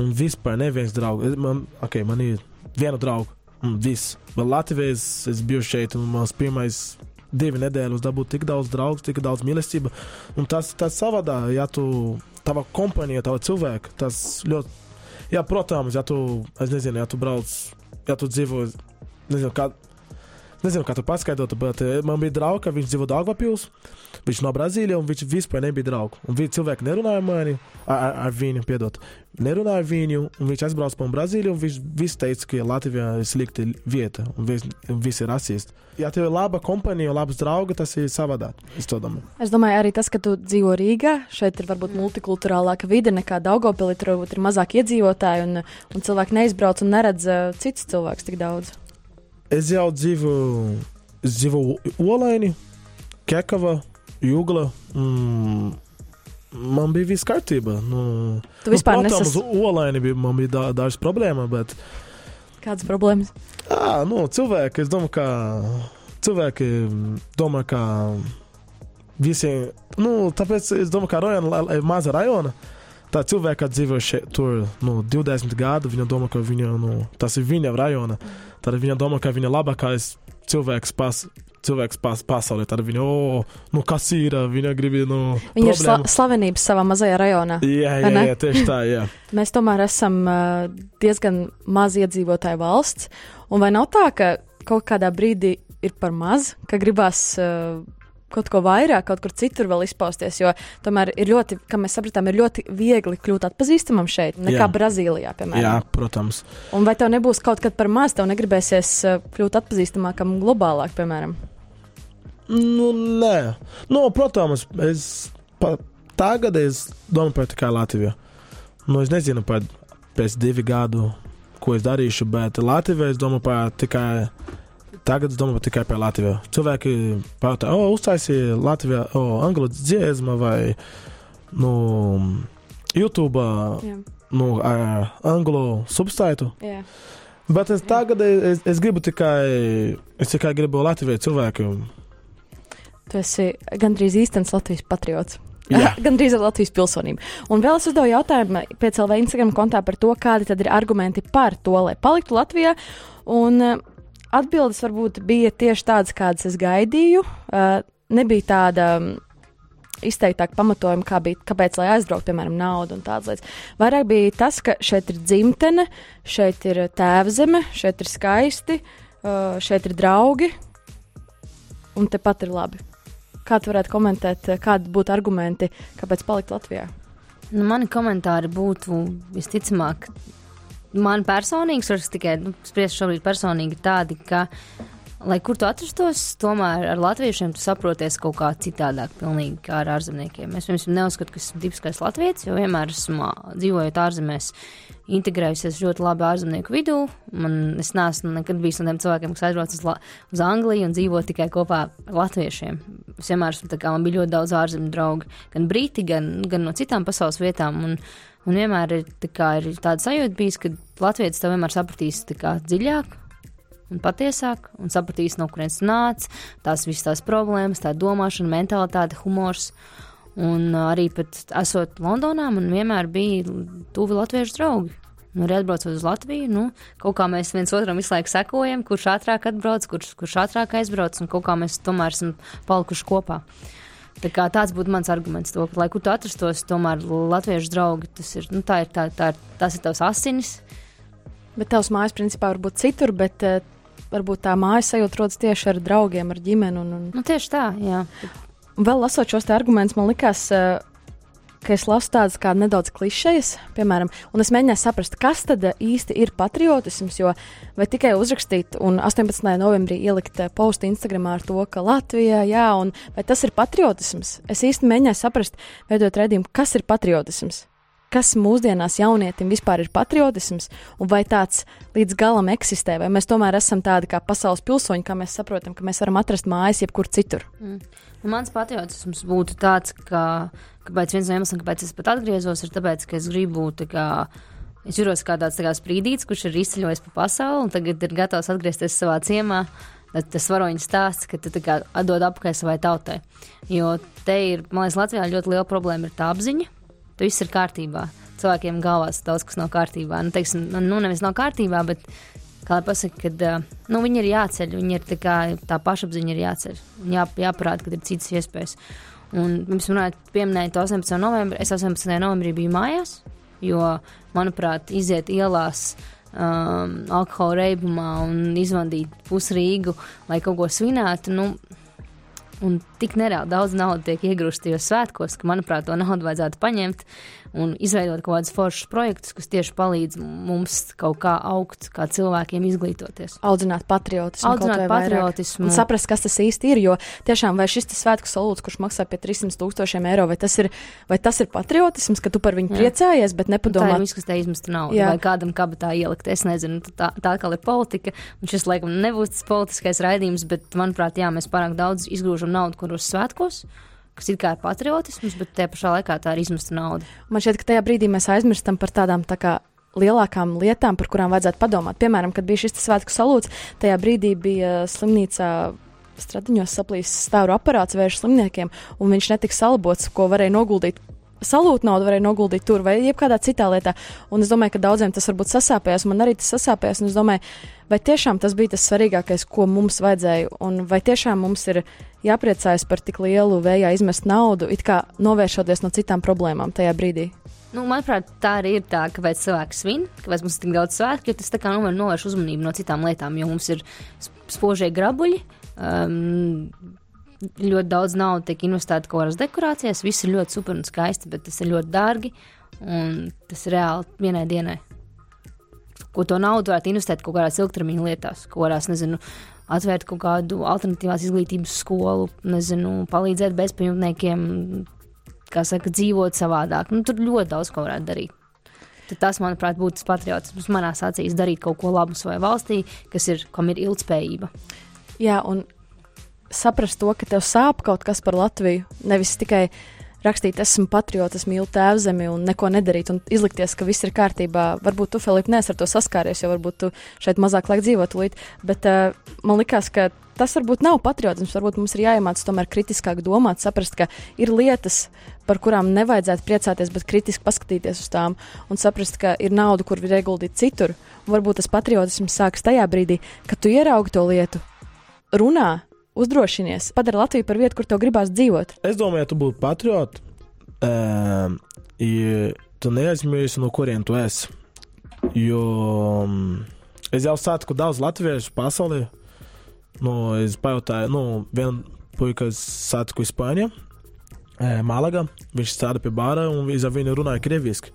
un vispār neviens draugs. Man, okay, man ir vienu draugu. Un viss. Bet Latvijas es biju šeit, un mans pirmais divi nedēļas dabūt tik daudz draugu, tik daudz mīlestību. Un tas, tas savādā, ja tu, tava kompānija, tava cilvēka, tas ļoti, jā, protams, ja tu, es nezinu, ja tu brauc, ja tu dzīvo, nezinu, kā, nezinu, kā tu paskaidrotu, bet eh, man bija draugs, ka viņš dzīvo Dāngvapils. Viņš no Brazīlijas, un viņš vispār nebija draugs. Un viņi cilvēki nerunāja mani, ar, ar, viņu, piedod. Nerunāja viņu, un viņš aizbrauca pa Brazīliju, un viņš viss teica, ka Latvijā ir slikta vieta, un viss, viss ir rasists. Ja tev ir laba kompānija, labs draugs, tas ir savādāk. Es, domāju. es domāju, arī tas, ka tu dzīvo Rīgā, šeit ir varbūt multikulturālāka vide nekā Daugopilī, tur varbūt ir mazāk iedzīvotāji, un, un cilvēki neizbrauc un neredz uh, citus cilvēkus tik daudz. Es jau dzīvoju, es dzīvoju Olaini, Kekava, Jūgla. Mm, man bija viss kārtībā. Nu, tu vispār nu, protams, nesas... olaini bija, man bija dā, dažas problēmas, bet. Kādas problēmas? Jā, nu, cilvēki, es domāju, ka cilvēki domā, ka visiem, nu, tāpēc es domāju, ka rajona ir maza rajona. Tā cilvēka dzīvo šeit, tur nu, 20 gadu, viņa domā, ka viņa, nu, tas ir viņa rajona. Tad viņa domā, ka viņa labākais cilvēks pas, cilvēks pas, pasaulē. Tad viņa, oh, nu, kas ir, viņa grib, nu, viņa ir sla slavenības savā mazajā rajonā. Jā, jā, jā, tieši tā, jā. Mēs tomēr esam diezgan maz iedzīvotāju valsts, un vai nav tā, ka kaut kādā brīdī ir par maz, ka gribās uh, kaut ko vairāk, kaut kur citur vēl izpausties. Jo tomēr ir ļoti, kā mēs sapratām, ir ļoti viegli kļūt atpazīstamam šeit, nekā Jā. Brazīlijā, piemēram. Jā, protams. Un vai tev nebūs kaut kad par maz, tev negribēsies eh, kļūt atpazīstamākam globālāk, piemēram? Nu, nē, nu, protams, es pa, tagad es domāju par tikai Latviju. Nu, es nezinu par pēc divu gadu, ko es darīšu, bet Latvijā es domāju par tikai Tagad es domāju tikai par Latviju. Cilvēki pajautā, o, uztaisīja Latvijā, o, angļu dziesma vai nu, YouTube, yeah. nu, ar angļu substaitu. Yeah. Bet es tagad es, es gribu tikai, es tikai gribu Latviju cilvēkiem. Tu esi gandrīz īstenis Latvijas patriots. Gan drīz ar Latvijas pilsonību. Un vēl es uzdevu jautājumu pēc LV Instagram kontā par to, kādi tad ir argumenti par to, lai paliktu Latvijā. Un Atbildes varbūt bija tieši tādas, kādas es gaidīju. Uh, nebija tāda um, izteiktāka pamatojuma, kā bija, kāpēc lai aizbrauktu, piemēram, naudu un tādas lietas. Vairāk bija tas, ka šeit ir dzimtene, šeit ir tēvzeme, šeit ir skaisti, uh, šeit ir draugi, un tepat ir labi. Kā tu varētu komentēt, kādi būtu argumenti, kāpēc palikt Latvijā? Nu, mani komentāri būtu visticamāk man personīgi, es tikai nu, spriežu šobrīd personīgi tādi, ka, lai kur tu atrastos, tomēr ar latviešiem tu saproties kaut kā citādāk, pilnīgi kā ar ārzemniekiem. Es pirms neuzskatu, ka esmu tipiskais latviečs, jo vienmēr esmu dzīvojot ārzemēs. Integrējusies ļoti labi ārzemnieku vidū. Man, es neesmu nekad bijis no tiem cilvēkiem, kas aizbrauc uz, La uz Angliju un dzīvo tikai kopā ar latviešiem. Es vienmēr esmu, kā man bija ļoti daudz ārzemju draugu, gan brīti, gan, gan no citām pasaules vietām. Un, Un vienmēr ir, tā ir tāda sajūta, bijis, ka Latvijas tev vienmēr sapratīs dziļāk un patiesāk, un sapratīs, no kurienes nāc, tās visas tās problēmas, tā domāšana, mentalitāte, humors. Un arī pat esot Londonā, man vienmēr bija tuvi latviešu draugi. Nu, arī atbraucot uz Latviju, nu, kaut kā mēs viens otram visu laiku sekojam, kurš ātrāk atbrauc, kurš, kurš ātrāk aizbrauc, un kaut kā mēs tomēr esam palikuši kopā. Tā tāds būtu mans arguments, to, lai kur tu atrastos, tomēr latviešu draugi, tas ir, nu, tā ir, tā, tā ir, tas ir tavs asinis. Bet tavs mājas principā var būt citur, bet uh, varbūt tā mājas sajūta rodas tieši ar draugiem, ar ģimeni. Un, un... Nu, tieši tā, jā. Vēl lasot šos argumentus, man likās, uh, ka es lasu tādas kā nedaudz klišejas, piemēram, un es mēģināju saprast, kas tad īsti ir patriotisms, jo vai tikai uzrakstīt un 18. novembrī ielikt postu Instagramā ar to, ka Latvijā, jā, un vai tas ir patriotisms? Es īsti mēģināju saprast, veidot redzējumu, kas ir patriotisms. Kas mūsdienās jaunietim vispār ir patriotisms, un vai tāds līdz galam eksistē, vai mēs tomēr esam tādi kā pasaules pilsoņi, kā mēs saprotam, ka mēs varam atrast mājas jebkur citur? Mm. Un mans patriotisms būtu tāds, ka kāpēc viens no iemesliem, kāpēc es pat atgriezos, ir tāpēc, ka es gribu tā kā. Es jūtos kā tāds tā kā sprīdīts, kurš ir izceļojis pa pasauli un tagad ir gatavs atgriezties savā ciemā. Tas varoņu stāsts, ka tu atdod apkārt savai tautai. Jo te ir, man liekas, Latvijā ļoti liela problēma ir tā apziņa. Tu viss ir kārtībā. Cilvēkiem galvās daudz kas nav kārtībā. Nu, teiksim, nu, nevis nav kārtībā, bet kā lai pasaka, kad nu, viņi ir jāceļ, viņi ir tā, kā, tā pašapziņa ir jāceļ. Jā, jāparāda, ka ir citas iespējas. Un pirms runājot, pieminējot 18. novembrī, es 18. novembrī biju mājās, jo, manuprāt, iziet ielās. Um, alkohola reibumā un izvandīt pusrīgu, lai kaut ko svinētu. Nu, un tik nereāli daudz naudas tiek iegrūsta tajos svētkos, ka, manuprāt, to naudu vajadzētu paņemt un izveidot kaut kādus foršus projektus, kas tieši palīdz mums kaut kā augt, kā cilvēkiem izglītoties. Audzināt patriotismu, audzināt patriotismu. Un saprast, kas tas īsti ir, jo tiešām vai šis svētku salūts, kurš maksā pie 300 tūkstošiem eiro, vai tas ir, vai tas ir patriotisms, ka tu par viņu Jā. priecājies, bet nepadomā. Tā ir viss, kas te izmesta naudu, Jā. vai kādam kabatā ielikt, es nezinu, tā, tā kā ir politika, un šis laikam nebūs tas politiskais raidījums, bet, manuprāt, jā, mēs pārāk daudz izgrūžam naudu, kuros svētkos kas ir kā patriotisms, bet tajā pašā laikā tā ir izmesta nauda. Man šķiet, ka tajā brīdī mēs aizmirstam par tādām tā kā lielākām lietām, par kurām vajadzētu padomāt. Piemēram, kad bija šis svētku salūts, tajā brīdī bija slimnīcā. Stradiņos saplīs stāvu aparāts vēršu slimniekiem, un viņš netika salabots, ko varēja noguldīt salūtu naudu varēja noguldīt tur vai jebkādā citā lietā. Un es domāju, ka daudziem tas varbūt sasāpējās, man arī tas sasāpējās. Un es domāju, vai tiešām tas bija tas svarīgākais, ko mums vajadzēja, un vai tiešām mums ir jāpriecājas par tik lielu vējā izmest naudu, it kā novēršoties no citām problēmām tajā brīdī. Nu, manuprāt, tā arī ir tā, kāpēc cilvēki svin, kāpēc mums ir tik daudz svētku, jo tas tā kā novērš uzmanību no citām lietām, jo mums ir spožie grabuļi. Um, ļoti daudz naudas tiek investēta kaut kādās dekorācijās, viss ir ļoti super un skaisti, bet tas ir ļoti dārgi un tas ir reāli vienai dienai ko to naudu varētu investēt kaut kādās ilgtermiņa lietās, kaut kādās, nezinu, atvērt kaut kādu alternatīvās izglītības skolu, nezinu, palīdzēt bezpajumtniekiem, kā saka, dzīvot savādāk. Nu, tur ļoti daudz ko varētu darīt. Tad tas, manuprāt, būtu tas patriotisms manā acīs darīt kaut ko labu savai valstī, kas ir, kam ir ilgspējība. Jā, un saprast to, ka tev sāp kaut kas par Latviju, nevis tikai rakstīt, esmu patriots, mīlu tēvzemi un neko nedarīt un izlikties, ka viss ir kārtībā. Varbūt tu, Filips, neesi ar to saskāries, jo varbūt tu šeit mazāk laik dzīvot līdzi. Bet uh, man likās, ka tas varbūt nav patriotisms. Varbūt mums ir jāiemācās tomēr kritiskāk domāt, saprast, ka ir lietas, par kurām nevajadzētu priecāties, bet kritiski paskatīties uz tām un saprast, ka ir nauda, kur var ieguldīt citur. Un varbūt tas patriotisms sākas tajā brīdī, kad tu ieraugi to lietu, runā uzdrošinies, padara Latviju par vietu, kur tev gribās dzīvot. Es domāju, tu būtu patriots, um, ja tu neaizmirsti, no kurien tu esi. Jo um, es jau satiku daudz latviešu pasaulē. Nu, es pajautāju, nu, vienu puiku satiku Spānijā, Malaga. Viņš strādā pie bāra un viņš ar viņu runāja krieviski.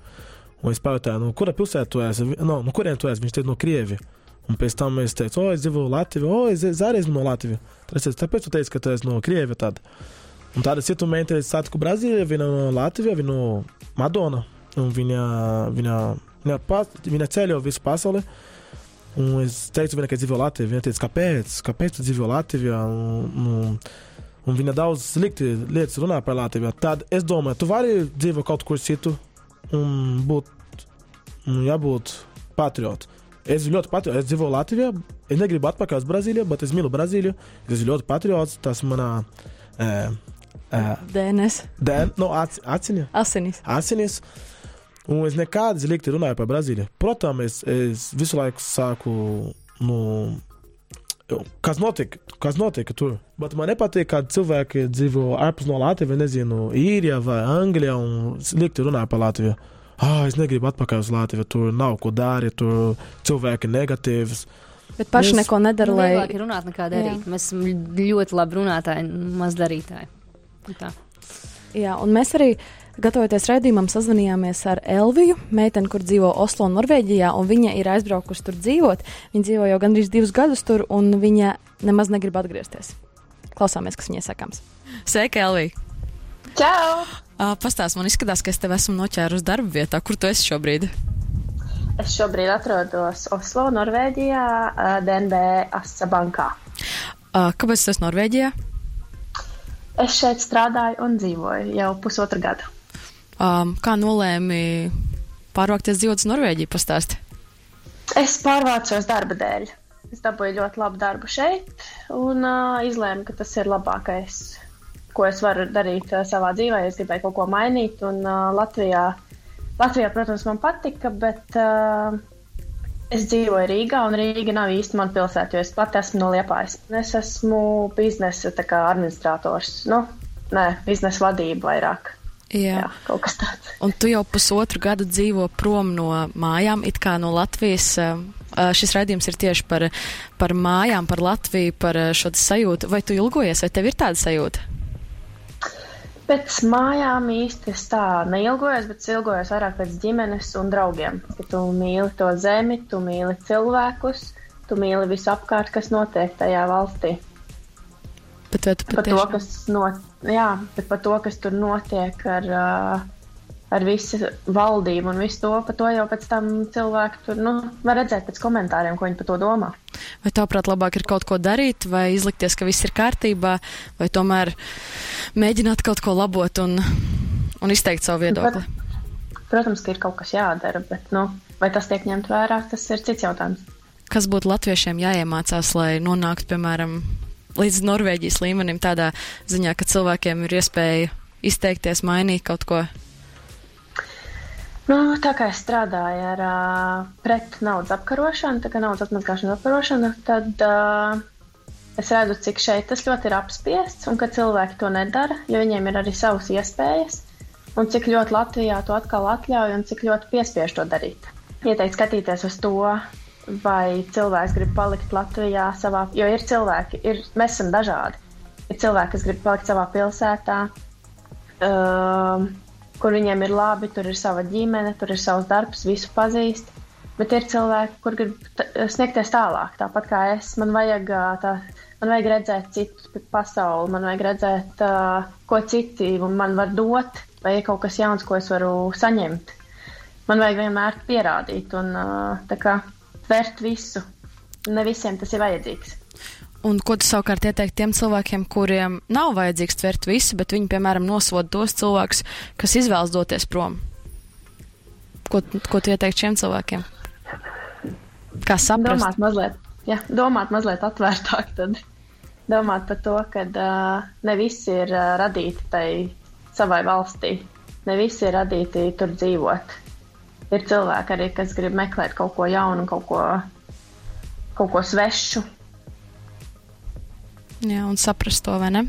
Un es pajautāju, nu, kura pilsēta tu esi? No, nu, kurien tu esi? Viņš teica, no Krievijas. Un pēc tam es teicu, o, es dzīvoju Latvijā, o, es, es arī esmu no Latvijas. Tad es teicu, tāpēc tu teici, ka tu esi no Krievijas. Tad. Un tāda situācija ir satiku Brazīlijā, viņa no Latvijas, viņa no Madona. Un viņa, viņa, viņa, pas, viņa ceļo visu pasauli. Un es teicu, viņa, ka dzīvo Latvijā. Viņa teica, kāpēc? Kāpēc tu dzīvo Latvijā? Un, un, un viņa daudz slikti lietas runā par Latviju. Tad es domāju, tu vari dzīvot kaut kur citur un būt, un jābūt patriotam. Es ļoti patīku. Es dzīvoju Latvijā. Es negribu atpakaļ uz Brazīliju, bet es mīlu Brazīliju. Es esmu ļoti patriots. Tas manā e, Uh, DNS, Dēn, no ac, aciņa, asinis. asinis. Un es nekādi slikti runāju par Brazīliju. Protams, es, es visu laiku saku, nu, kas notika, kas notika tur. Bet man nepatīk, kad cilvēki dzīvo ārpus no Latvijas, nezinu, īrijā vai Anglijā un slikti runā par Latviju. Ah, es negribu atpakaļ uz Latviju, tur nav ko darīt, tur cilvēki negatīvs. Bet paši Mēs- neko nedara, lai. vieglāk ir runāt nekā darīt. Mēs esam ļoti labi runātāji, maz darītāji. Un Tā. Jā, un mēs arī, gatavoties raidījumam, sazvanījāmies ar Elviju, meiteni, kur dzīvo Oslo, Norvēģijā, un viņa ir aizbraukusi tur dzīvot. Viņa dzīvo jau gandrīz divus gadus tur, un viņa nemaz negrib atgriezties. Klausāmies, kas viņai sakāms. Sveika, Elvija! Čau! Uh, Pastāst, man izskatās, ka es tev esmu noķērusi darba vietā. Kur tu esi šobrīd? Es šobrīd atrodos Oslo, Norvēģijā, ā, DNB Asa bankā. Uh, kāpēc tas Norvēģijā? Es šeit strādāju un dzīvoju jau pusotru gadu. Um, kā nolēmi pārvākties dzīvot uz Norvēģiju? Pastāst. Es pārvācos darba dēļ. Es dabūju ļoti labu darbu šeit un uh, izlēmu, ka tas ir labākais, ko es varu darīt uh, savā dzīvē. Es gribēju kaut ko mainīt, un uh, Latvijā, Latvijā, protams, man patika, bet uh, es dzīvoju Rīgā, un Rīga nav īsti mana pilsēta, jo es pati esmu no Liepājas. Es esmu biznesa administrators, nu, nē, biznesa vadība vairāk. Jā, kaut kas tāds. Un tu jau pusotru gadu dzīvo prom no mājām, it kā no Latvijas. Šis raidījums ir tieši par, par mājām, par Latviju, par šo sajūtu. Vai tu ilgojies, vai tev ir tāda sajūta? Pēc mājām īsti es tā neilgojos, bet ilgojos vairāk pēc ģimenes un draugiem. Ka tu mīli to zemi, tu mīli cilvēkus, tu mīli visu apkārt, kas notiek tajā valstī. Bet vai tu Par to, patiešām... kas, not, jā, bet par to, kas tur notiek ar, uh, ar visu valdību un visu to, par to jau pēc tam cilvēki tur nu, var redzēt pēc komentāriem, ko viņi par to domā. Vai tavuprāt, labāk ir kaut ko darīt, vai izlikties, ka viss ir kārtībā, vai tomēr mēģināt kaut ko labot un, un izteikt savu viedokli? Protams, ka ir kaut kas jādara, bet nu, vai tas tiek ņemt vērā, tas ir cits jautājums. Kas būtu latviešiem jāiemācās, lai nonāktu, piemēram, līdz Norvēģijas līmenim, tādā ziņā, ka cilvēkiem ir iespēja izteikties, mainīt kaut ko? Nu, tā kā es strādāju ar uh, pret naudas apkarošanu, tā kā naudas atmazgāšanu apkarošanu, tad uh, es redzu, cik šeit tas ļoti ir apspiests un ka cilvēki to nedara, jo viņiem ir arī savas iespējas, un cik ļoti Latvijā to atkal atļauj un cik ļoti piespiež to darīt. Ieteikt skatīties uz to, vai cilvēks grib palikt Latvijā savā, jo ir cilvēki, ir, mēs esam dažādi. Ir cilvēki, kas grib palikt savā pilsētā, um, kur viņiem ir labi, tur ir sava ģimene, tur ir savs darbs, visu pazīst. Bet ir cilvēki, kur grib sniegties tālāk, tāpat kā es. Man vajag, tā, man vajag redzēt citu pasauli, man vajag redzēt, uh, ko citi man var dot, vai ir kaut kas jauns, ko es varu saņemt. Man vajag vienmēr pierādīt un uh, kā vērt visu. Ne visiem tas ir vajadzīgs. Un ko tu savukārt ieteikt tiem cilvēkiem, kuriem nav vajadzīgs tvert visu, bet viņi, piemēram, nosoda tos cilvēkus, kas izvēlas doties prom? Ko, ko tu ieteikt šiem cilvēkiem? Kā saprast? Domāt mazliet, ja, domāt mazliet atvērtāk, tad domāt par to, ka uh, ne visi ir uh, radīti tai savai valstī, ne visi ir radīti tur dzīvot. Ir cilvēki arī, kas grib meklēt kaut ko jaunu, kaut ko, kaut ko svešu. Jā, un saprast to, vai ne?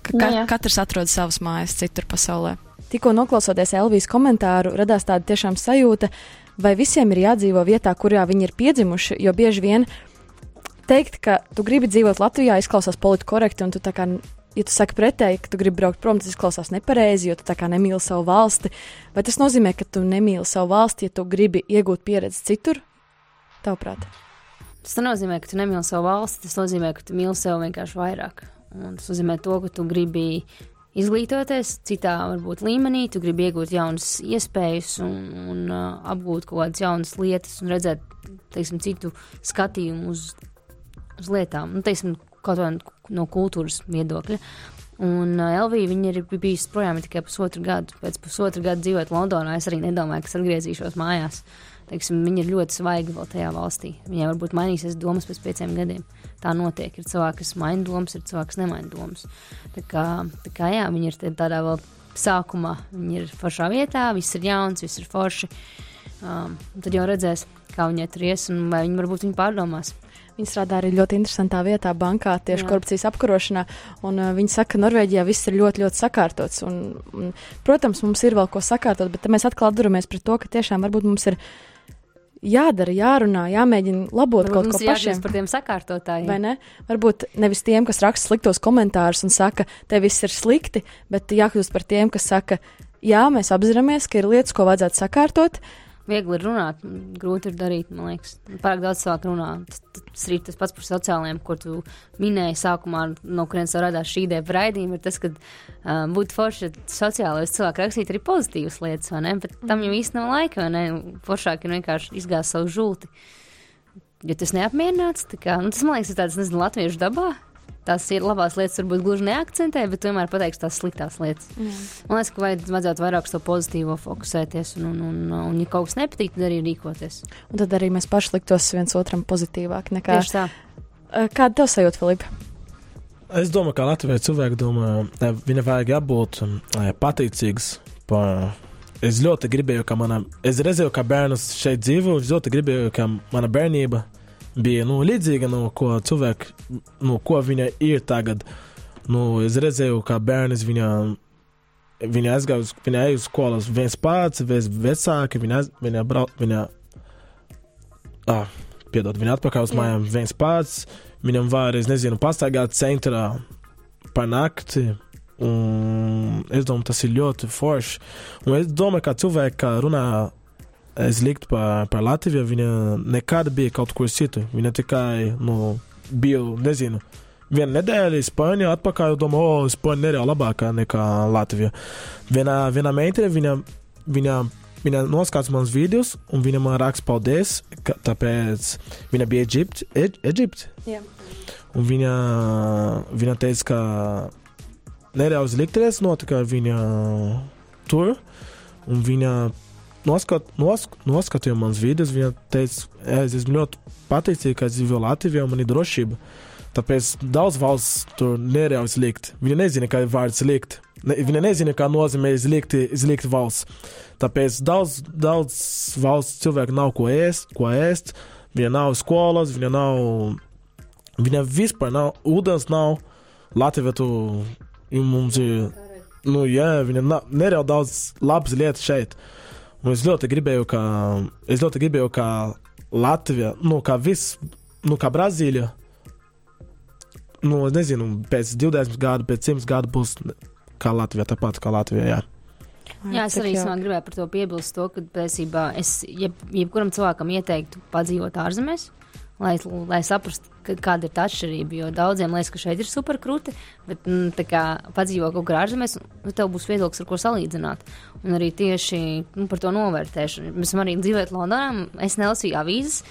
Ka Nu, ka jā. katrs atrod savas mājas citur pasaulē. Tikko noklausoties Elvijas komentāru, radās tāda tiešām sajūta, vai visiem ir jādzīvo vietā, kurā viņi ir piedzimuši, jo bieži vien teikt, ka tu gribi dzīvot Latvijā, izklausās politiski korekti, un tu tā kā, ja tu saki pretēji, ka tu gribi braukt prom, tas izklausās nepareizi, jo tu tā kā nemīli savu valsti. Vai tas nozīmē, ka tu nemīli savu valsti, ja tu gribi iegūt pieredzi citur? Tavuprāt? Tas nenozīmē, ka tu nemīli savu valsti, tas nozīmē, ka tu mīli sevi vienkārši vairāk. Un tas nozīmē to, ka tu gribi izglītoties citā varbūt līmenī, tu gribi iegūt jaunas iespējas un, un uh, apgūt kaut kādas jaunas lietas un redzēt, teiksim, citu skatījumu uz, uz lietām, nu, teiksim, kaut vai no kultūras viedokļa. Un uh, Elvija, ir bijusi projām tikai pusotru gadu. Pēc pusotra gada dzīvot Londonā, es arī nedomāju, ka atgriezīšos mājās. Teiksim, viņa ir ļoti svaiga vēl tajā valstī. Viņai varbūt mainīsies domas pēc pieciem gadiem. Tā notiek. Ir cilvēki, kas maina domas, ir cilvēki, kas nemaina domas. Tā kā, tā kā jā, viņi ir tādā vēl sākumā. Viņi ir foršā vietā, viss ir jauns, viss ir forši. Um, tad jau redzēs, kā viņai tur ies, un vai viņi varbūt viņu pārdomās. Viņa strādā arī ļoti interesantā vietā, bankā, tieši Jā. korupcijas apkarošanā. Un, uh, viņa saka, ka Norvēģijā viss ir ļoti, ļoti sakārtots. Un, un, protams, mums ir vēl ko sakārtot, bet mēs atkal atduramies pret to, ka tiešām varbūt mums ir jādara, jārunā, jāmēģina labot Varbūt kaut ko pašiem. par tiem sakārtotājiem. Vai ne? Varbūt nevis tiem, kas raksta sliktos komentārus un saka, te viss ir slikti, bet jākļūst par tiem, kas saka, jā, mēs apzināmies, ka ir lietas, ko vajadzētu sakārtot, viegli ir runāt, grūti ir darīt, man liekas. Pārāk daudz cilvēku runā. Tas, tas ir tas pats par sociālajiem, ko tu minēji sākumā, no kurienes radās šī ideja par raidījumu, ir tas, ka um, būtu forši sociālais cilvēks rakstīt arī pozitīvas lietas, vai ne? Bet tam jau īsti nav laika, vai ne? Foršāk ir vienkārši izgāzt savu žulti. Ja tas neapmierināts, kā, nu, tas man liekas, ir tāds, nezinu, latviešu dabā tās ir labās lietas, varbūt gluži neakcentē, bet tomēr pateiks tās sliktās lietas. Mm. Man liekas, ka vajad, vajadzētu vairāk uz to pozitīvo fokusēties, un, un, un, un, ja kaut kas nepatīk, tad arī rīkoties. Un tad arī mēs paši liktos viens otram pozitīvāk nekā. Tieši tā. Kāda tev sajūta, Filipa? Es domāju, ka Latvijas cilvēki domā, viņa vajag jābūt pateicīgs par. Es ļoti gribēju, ka mana, es redzēju, ka bērns šeit dzīvo, es ļoti gribēju, ka mana bērnība bija nu, līdzīga, nu, ko cilvēki, nu, ko viņa ir tagad. Nu, es redzēju, kā bērns viņa, viņa aizgāja uz, viņa uz skolas viens pats, viens vecāki, viņa, viņa brauc, viņa, ah, piedod, viņa atpakaļ uz mājām viens pats, viņam vairs, nezinu, pastaigāt centrā par nakti. Un es domāju, tas ir ļoti forši. Un es domāju, ka cilvēki, kā runā es liktu par, par Latviju, viņa nekad bija kaut kur citur. Viņa tikai nu, bija, nezinu, viena nedēļa Spānijā, atpakaļ domāju, o, Spānija ir labākā nekā Latvija. Vienā, vienā meitene viņa, viņa, viņa noskatās manas videos, un viņa man raksta paldies, ka, tāpēc viņa bija Eģipte. Eģipt? Yeah. Un viņa, viņa teica, ka nedaudz liktenis notika viņa tur, un viņa noskat, nosk, noskatīju manas videos, viņa teica, es esmu ļoti pateicīga, ka es dzīvoju Latvijā, man ir drošība. Tāpēc daudz valsts tur neļauj likt. Viņa nezina, kā ir vārds likt. Ne, viņa nezina, kā nozīmē izlikt, izlikt valsts. Tāpēc daudz, daudz valsts cilvēku nav ko ēst, ko ēst. Viņa nav skolas, viņa nav. Viņa vispār nav, ūdens nav. Latvija tu mums ir. Nu, jā, viņa neļauj daudz labas lietas šeit. Uh, Un es ļoti gribēju, ka, es ļoti gribēju, ka Latvija, nu, kā viss, nu, kā Brazīlija, nu, nezinu, pēc 20 gadu, pēc 100 gadu būs kā Latvija, tāpat kā Latvija. Jā. Jā, es arī gribēju par to piebilst, to, ka patiesībā es jeb, jebkuram cilvēkam ieteiktu padzīvot ārzemēs lai, lai saprastu, kāda ir tā atšķirība. Jo daudziem liekas, ka šeit ir superkrūti, bet m, mm, kā, padzīvo kaut kur ārzemēs, nu, tev būs viedoklis, ar ko salīdzināt. Un arī tieši nu, par to novērtēšanu. Mēs arī dzīvojam Londonā, es nelasīju avīzes,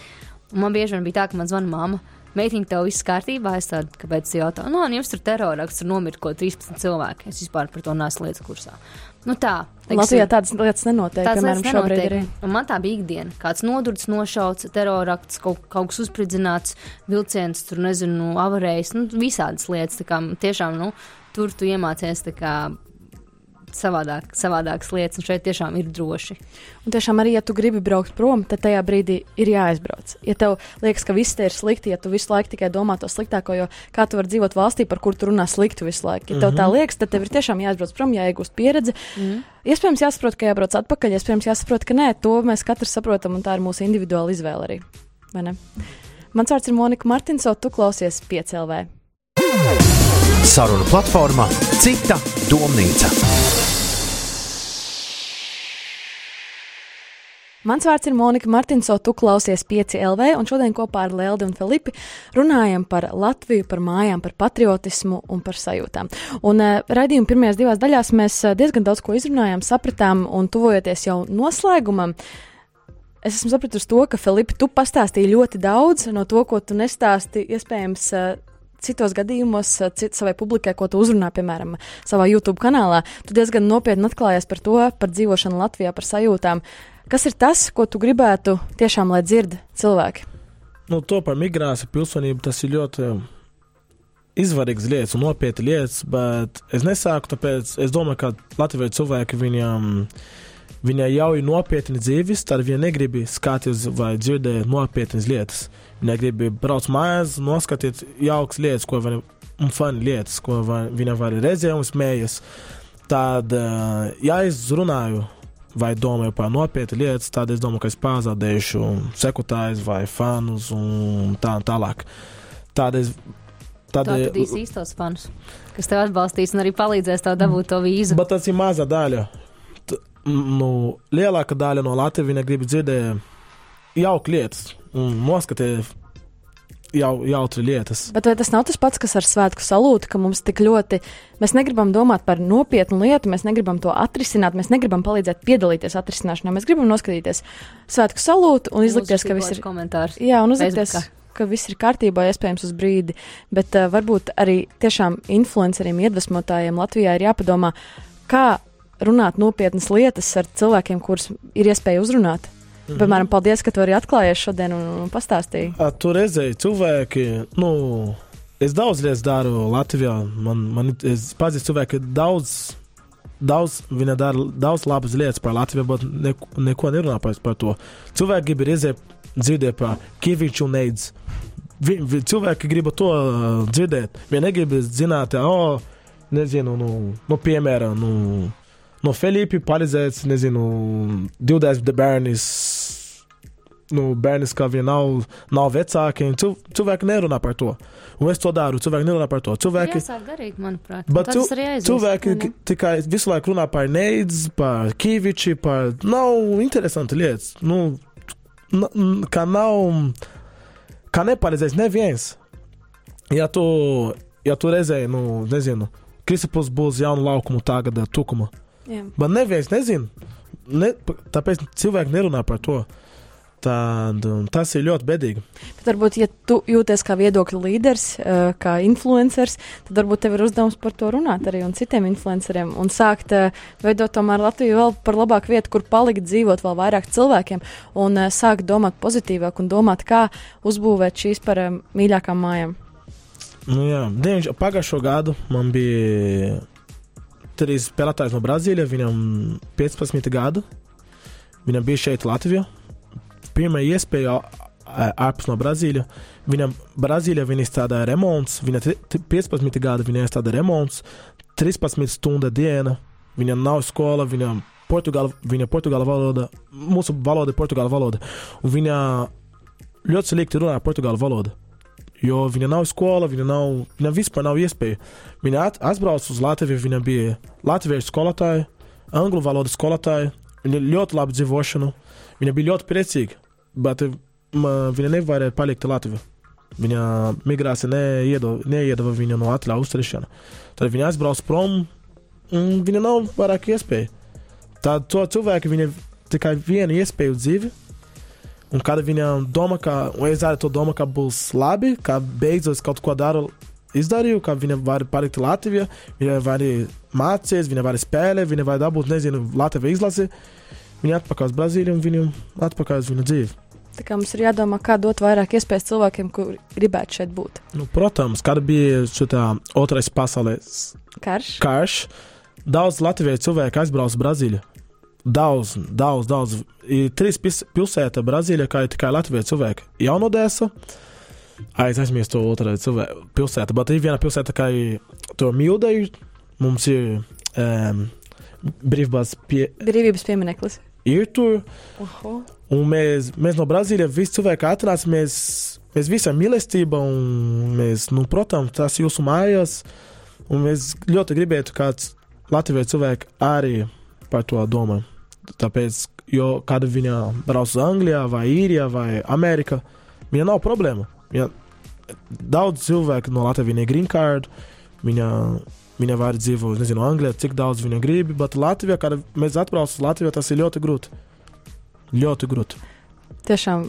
un man bieži vien bija tā, ka man zvana mamma. Meitiņa, tev viss kārtībā, es tādu, kāpēc jautā, no, nu, jums tur terorakts, tur nomirta ko 13 cilvēki. Es vispār par to neesmu lietas kursā. Nu tā. Teiksim, Latvijā tādas lietas nenotiek. Tādas lietas nenotiek. Arī. Un man tā bija ikdiena. Kāds nodurts, nošauts, terorakts, kaut, kaut kas uzspridzināts, vilciens, tur nezinu, avarējis, nu, visādas lietas. Tā kā tiešām, nu, tur tu iemācies tā kā savādāk, savādākas lietas, un šeit tiešām ir droši. Un tiešām arī, ja tu gribi braukt prom, tad tajā brīdī ir jāaizbrauc. Ja tev liekas, ka viss te ir slikti, ja tu visu laiku tikai domā to sliktāko, jo kā tu vari dzīvot valstī, par kuru tu runā sliktu visu laiku. Ja tev tā mhm. liekas, tad tev ir tiešām jāaizbrauc prom, jāiegūst pieredze. Mm -hmm. Iespējams, jāsaprot, ka jābrauc atpakaļ, iespējams, jāsaprot, ka nē, to mēs katrs saprotam, un tā ir mūsu individuāla izvēle arī. Mans vārds ir Monika Martinso, tu klausies 5LV. Saruna platforma Cita domnīca. Mans vārds ir Monika Martinso, tu klausies 5 LV, un šodien kopā ar Leldi un Filipi runājam par Latviju, par mājām, par patriotismu un par sajūtām. Un uh, raidījuma pirmajās divās daļās mēs uh, diezgan daudz ko izrunājām, sapratām, un tuvojoties jau noslēgumam, es esmu sapratusi to, ka Filipi, tu pastāstīji ļoti daudz no to, ko tu nestāsti, iespējams, uh, citos gadījumos, uh, cit, savai publikai, ko tu uzrunā, piemēram, savā YouTube kanālā, tu diezgan nopietni atklājies par to, par dzīvošanu Latvijā, par sajūtām. Kas ir tas, ko tu gribētu tiešām, lai dzird cilvēki? Nu, to par migrāciju, pilsonību tas ir ļoti izvarīgas lietas un nopietnas lietas, bet es nesāku tāpēc, es domāju, ka Latvijas cilvēki viņam. Viņai jau ir nopietni dzīves, tad viņa negrib skatīties vai dzirdēt nopietnas lietas. Viņa grib braukt mājās, noskatīt jaukas lietas, ko viņa, un fani lietas, ko viņa var redzēt un smējas. Tad, ja es runāju vai domāju par nopietnu lietu, tad es domāju, ka es pazaudēšu sekotājus vai fanus un tā tālāk. Tad es Tad atradīs īstos fanus, kas tev atbalstīs un arī palīdzēs tev dabūt to vīzu. Bet tas ir maza daļa. T, nu, lielākā daļa no Latvijas grib dzirdēt jauku lietas un noskatīt jau, jautri lietas. Bet vai tas nav tas pats, kas ar svētku salūtu, ka mums tik ļoti, mēs negribam domāt par nopietnu lietu, mēs negribam to atrisināt, mēs negribam palīdzēt piedalīties atrisināšanā, mēs gribam noskatīties svētku salūtu un izlikties, ka viss ir komentārs. Jā, un uzlikties. Facebookā ka viss ir kārtībā, iespējams, uz brīdi, bet uh, varbūt arī tiešām influenceriem, iedvesmotājiem Latvijā ir jāpadomā, kā runāt nopietnas lietas ar cilvēkiem, kurus ir iespēja uzrunāt. Mm. Piemēram, paldies, ka tu arī atklājies šodien un, un pastāstīji. A, tu redzēji, cilvēki, nu, es daudz lietas daru Latvijā. Man, man es pazīstu cilvēku, daudz daudz, viņa dara daudz labas lietas par Latviju, bet neko, neko nerunā par, par to. Cilvēki grib redzēt dzirdēju par Kaviču un Neids. Vi, vi, cilvēki grib to uh, dzirdēt. Viņi negrib zināt, oh, nezinu, nu, nu piemēram, nu, no Felipe palīdzēts, nezinu, 20 bērnis. Nu, bērnis, kā viņi nav, nav vecāki, Cil, cilvēki nerunā par to. Un es to daru, cilvēki nerunā par to. Cilvēki darīt, manuprāt. Bet tu, cilvēki ne? tikai visu laiku runā par Neids, par Kaviči, par. Nav interesanti lietas. Nu, ka nav, ka nepalīdzēs neviens. Ja tu, ja tu redzēji, nu, nezinu, Kristaps būs jaunu laukumu tagad, tukuma. Jā. Bet neviens nezina. Ne, tāpēc cilvēki nerunā par to. Tad, tas ir ļoti bedīgi. Bet varbūt, ja tu jūties kā viedokļu līderis, eh, kā influenceris, tad varbūt tev ir uzdevums par to runāt arī un citiem influenceriem un sākt eh, veidot tomēr Latviju vēl par labāku vietu, kur palikt dzīvot vēl vairāk cilvēkiem un eh, sākt domāt pozitīvāk un domāt, kā uzbūvēt šīs par mīļākām mājām. Nu, jā, Diemž, pagājušo gadu man bija trīs spēlētājs no Brazīlijas, viņam 15 gadu. Viņam bija šeit Latvijā pirmā iespēja ārpus no Brazīlijas. Viņam Brazīlijā viņa izstrādāja remonts, viņa 15 gadi viņa izstrādāja remonts, 13 stundu diena, viņa nav skola, viņa portugāla, viņa portugāla valoda, mūsu valoda ir portugāla valoda, un viņa ļoti slikti runā portugāla valoda. Jo viņa nav skola, viņa nav, viņa vispār nav iespēja. Viņa at, atbrauca uz Latviju, viņa bija latviešu skolotāja, angļu valodas skolotāja, viņa ļoti labi dzīvošana, viņa bija ļoti priecīga bet ma, viņa nevarēja palikt Latvijā. Viņa migrācija neiedeva, neiedeva viņu no atļauju uzturēšana. Tad viņa aizbrauca prom, un viņa nav vairāk iespēju. Tad to cilvēku viņa tikai viena iespēja dzīvi. Un kad viņa domā, ka, un es arī to domāju, ka būs labi, ka beidzot kaut ko daru, izdarīju, ka viņa var palikt Latvijā, viņa var mācīties, viņa var spēlēt, viņa var dabūt, nezinu, Latvijas izlasi. Viņa atpakaļ uz Brazīliju un viņu atpakaļ uz viņu dzīvi. Tā kā mums ir jādomā, kā dot vairāk iespējas cilvēkiem, kuri gribētu šeit būt. Nu, protams, kad bija šis otrais pasaules karš. karš, daudz latviešu cilvēku aizbrauca uz Brazīliju. Daudz, daudz, daudz. Ir trīs pilsētas Brazīlijā, kā ir tikai latviešu cilvēki. Jaunodēsa, aiz aizmirst to otru pilsētu, bet ir viena pilsēta, kā to Mildeju. Mums ir um, brīvības, pie... brīvības piemineklis. Ir tur. Uh -huh. Un mēs, mēs no Brazīlijas visi cilvēki atnāca, mēs, mēs visi ar mīlestību, un mēs, nu, protams, tas jūsu mājās, un mēs ļoti gribētu, kāds Latvijas cilvēks arī par to domā. Tāpēc, jo kad viņa brauc uz Anglijā, vai Īrijā, vai Amerikā, viņa nav problēma. Viņa, daudz cilvēku no Latvijas ir green card, viņa, viņa var dzīvot, nezinu, Anglijā, cik daudz viņa grib, bet Latvijā, kad mēs atbraucam uz Latviju, tas ir ļoti grūti ļoti grūti. Tiešām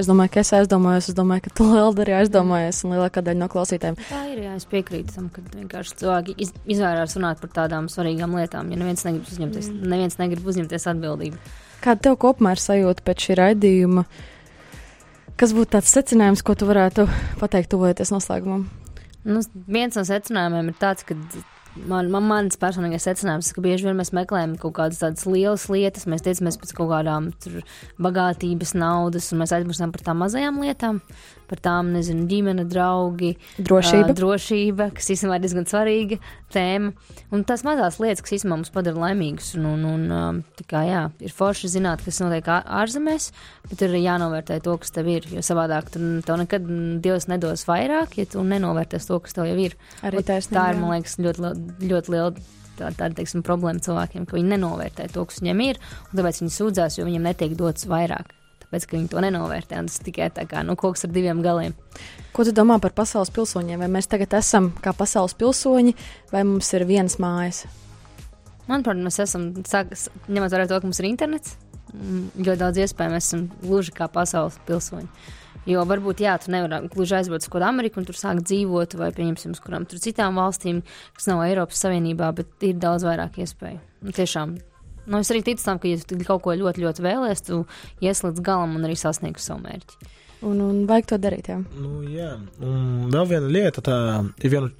Es domāju, ka es aizdomājos, es domāju, ka tu Lelda arī aizdomājies, un lielākā daļa no klausītājiem. Tā ir, jā, es piekrītu tam, ka vienkārši cilvēki iz, izvairās runāt par tādām svarīgām lietām, ja neviens negrib uzņemties, mm. neviens negrib uzņemties atbildību. Kāda tev kopumā ir sajūta pēc šī raidījuma? Kas būtu tāds secinājums, ko tu varētu pateikt, tuvojoties noslēgumam? Nu, viens no secinājumiem ir tāds, ka man, man, mans personīgais secinājums, ka bieži vien mēs meklējam kaut kādas tādas lielas lietas, mēs tiecamies pēc kaut kādām bagātības, naudas, un mēs aizmirstam par tām mazajām lietām, par tām, nezinu, ģimene, draugi, drošība, uh, drošība kas īstenībā ir diezgan svarīga tēma. Un tās mazās lietas, kas īstenībā mums padara laimīgus, un, un, un um, kā, jā, ir forši zināt, kas notiek ārzemēs, bet ir jānovērtē to, kas tev ir, jo savādāk tu, tev nekad Dievs nedos vairāk, ja tu nenovērtēs to, kas tev jau ir. Arī taisnība, tā ir, man liekas, ļoti, ļoti liela tā, tāda teiksim, problēma cilvēkiem, ka viņi nenovērtē to, kas viņiem ir, un tāpēc viņi sūdzās, jo viņiem netiek dots vairāk ka viņi to nenovērtē. Tas tikai tā kā nu, koks ar diviem galiem. Ko tu domā par pasaules pilsoņiem? Vai mēs tagad esam kā pasaules pilsoņi, vai mums ir vienas mājas? Manuprāt, mēs esam, sākas, ņemot vērā to, ka mums ir internets, ļoti daudz iespēju mēs esam gluži kā pasaules pilsoņi. Jo varbūt, jā, tu nevari gluži aizbraukt uz kādu Ameriku un tur sākt dzīvot, vai pieņemsim, uz kurām tur citām valstīm, kas nav Eiropas Savienībā, bet ir daudz vairāk iespēju. Un tiešām Nu, es arī ticu tam, ka, ja tu kaut ko ļoti, ļoti vēlēsies, tu ies līdz galam un arī sasniegsi savu mērķi. Un, un vajag to darīt. Jā, nu, jā. un vēl viena lieta, tā ir viena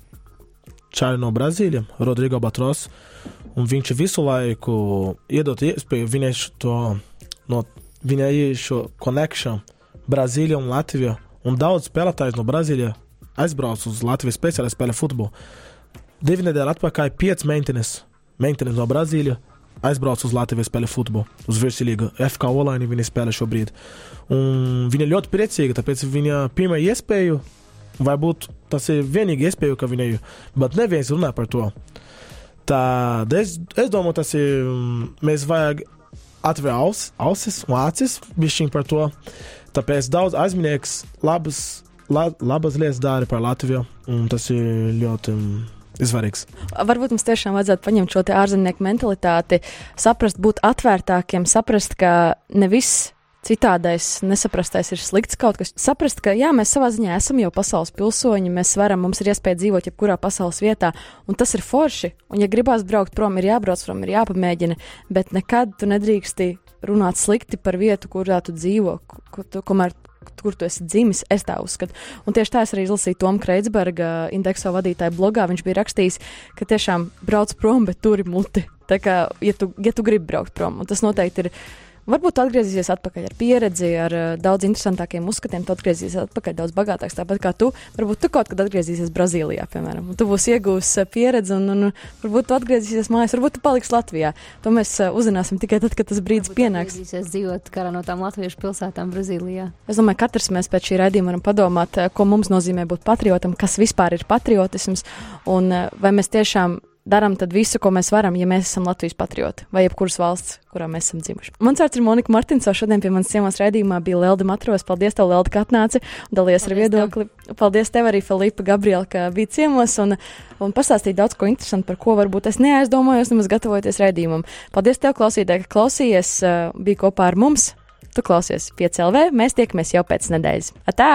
čāļa no Brazīlijas, Rodrigo Batros, un viņš visu laiku iedod iespēju viņai to, no, viņai šo connection Brazīlija un Latvija, un daudz spēlētājs no Brazīlijas aizbrauc uz Latvijas speciāli spēlē futbolu. Divi nedēļas atpakaļ pieci maintenance, maintenance no Brazīlijas aizbrauc uz Latviju, spēlē futbolu, uz virslīgu. FK Olaini viņa spēlē šobrīd. Un viņa ļoti priecīga, tāpēc viņa pirmā iespēja, vai būt tas ir vienīgā iespēja, ka viņai, bet neviens runā par to. Tad es, es domāju, tas ir, mēs vajag atvērt aus, ausis un acis bišķiņ par to. Tāpēc daudz aizminieks labas, la, labas lietas dara par Latviju, un tas ir ļoti svarīgs. Varbūt mums tiešām vajadzētu paņemt šo ārzemnieku mentalitāti, saprast, būt atvērtākiem, saprast, ka ne viss citādais, nesaprastais ir slikts kaut kas. Saprast, ka jā, mēs savā ziņā esam jau pasaules pilsoņi, mēs varam, mums ir iespēja dzīvot jebkurā pasaules vietā, un tas ir forši. Un, ja gribās braukt prom, ir jābrauc prom, ir jāpamēģina, bet nekad tu nedrīksti runāt slikti par vietu, kurā tu dzīvo, kur tu, kamēr kur tu esi dzimis, es tā uzskatu. Un tieši tā es arī izlasīju Tomu Kreitsberga indekso vadītāju blogā. Viņš bija rakstījis, ka tiešām brauc prom, bet turi muti. Tā kā, ja tu, ja tu gribi braukt prom, un tas noteikti ir Varbūt atgriezīsies atpakaļ ar pieredzi, ar uh, daudz interesantākiem uzskatiem, tu atgriezīsies atpakaļ daudz bagātāks, tāpat kā tu. Varbūt tu kaut kad atgriezīsies Brazīlijā, piemēram, un tu būsi iegūs uh, pieredzi, un, un varbūt tu atgriezīsies mājās, varbūt tu paliksi Latvijā. To mēs uh, uzzināsim tikai tad, kad tas brīdis varbūt pienāks. Atgriezīsies dzīvot karā no tām latviešu pilsētām Brazīlijā. Es domāju, katrs mēs pēc šī raidījuma varam padomāt, ko mums nozīmē būt patriotam, kas vispār ir patriotisms, un vai mēs tiešām darām visu, ko mēs varam, ja mēs esam Latvijas patrioti vai jebkuras valsts, kurā mēs esam dzimuši. Mans vārds ir Monika Martinsona. Šodien pie manas ciemos raidījumā bija Lelda Matros. Paldies, tev, Lelda, ka atnāci un dalies ar viedokli. Tev. Paldies tev arī, Filipa Gabriela, ka bija ciemos un, un pastāstīja daudz ko interesantu, par ko varbūt es neaizdomājos nemaz gatavoties raidījumam. Paldies tev, klausītāji, ka klausījies, uh, bija kopā ar mums. Tu klausies 5LV, mēs tiekamies jau pēc nedēļas. Atā!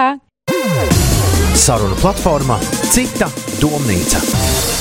Saruna platformā Cita domnīca.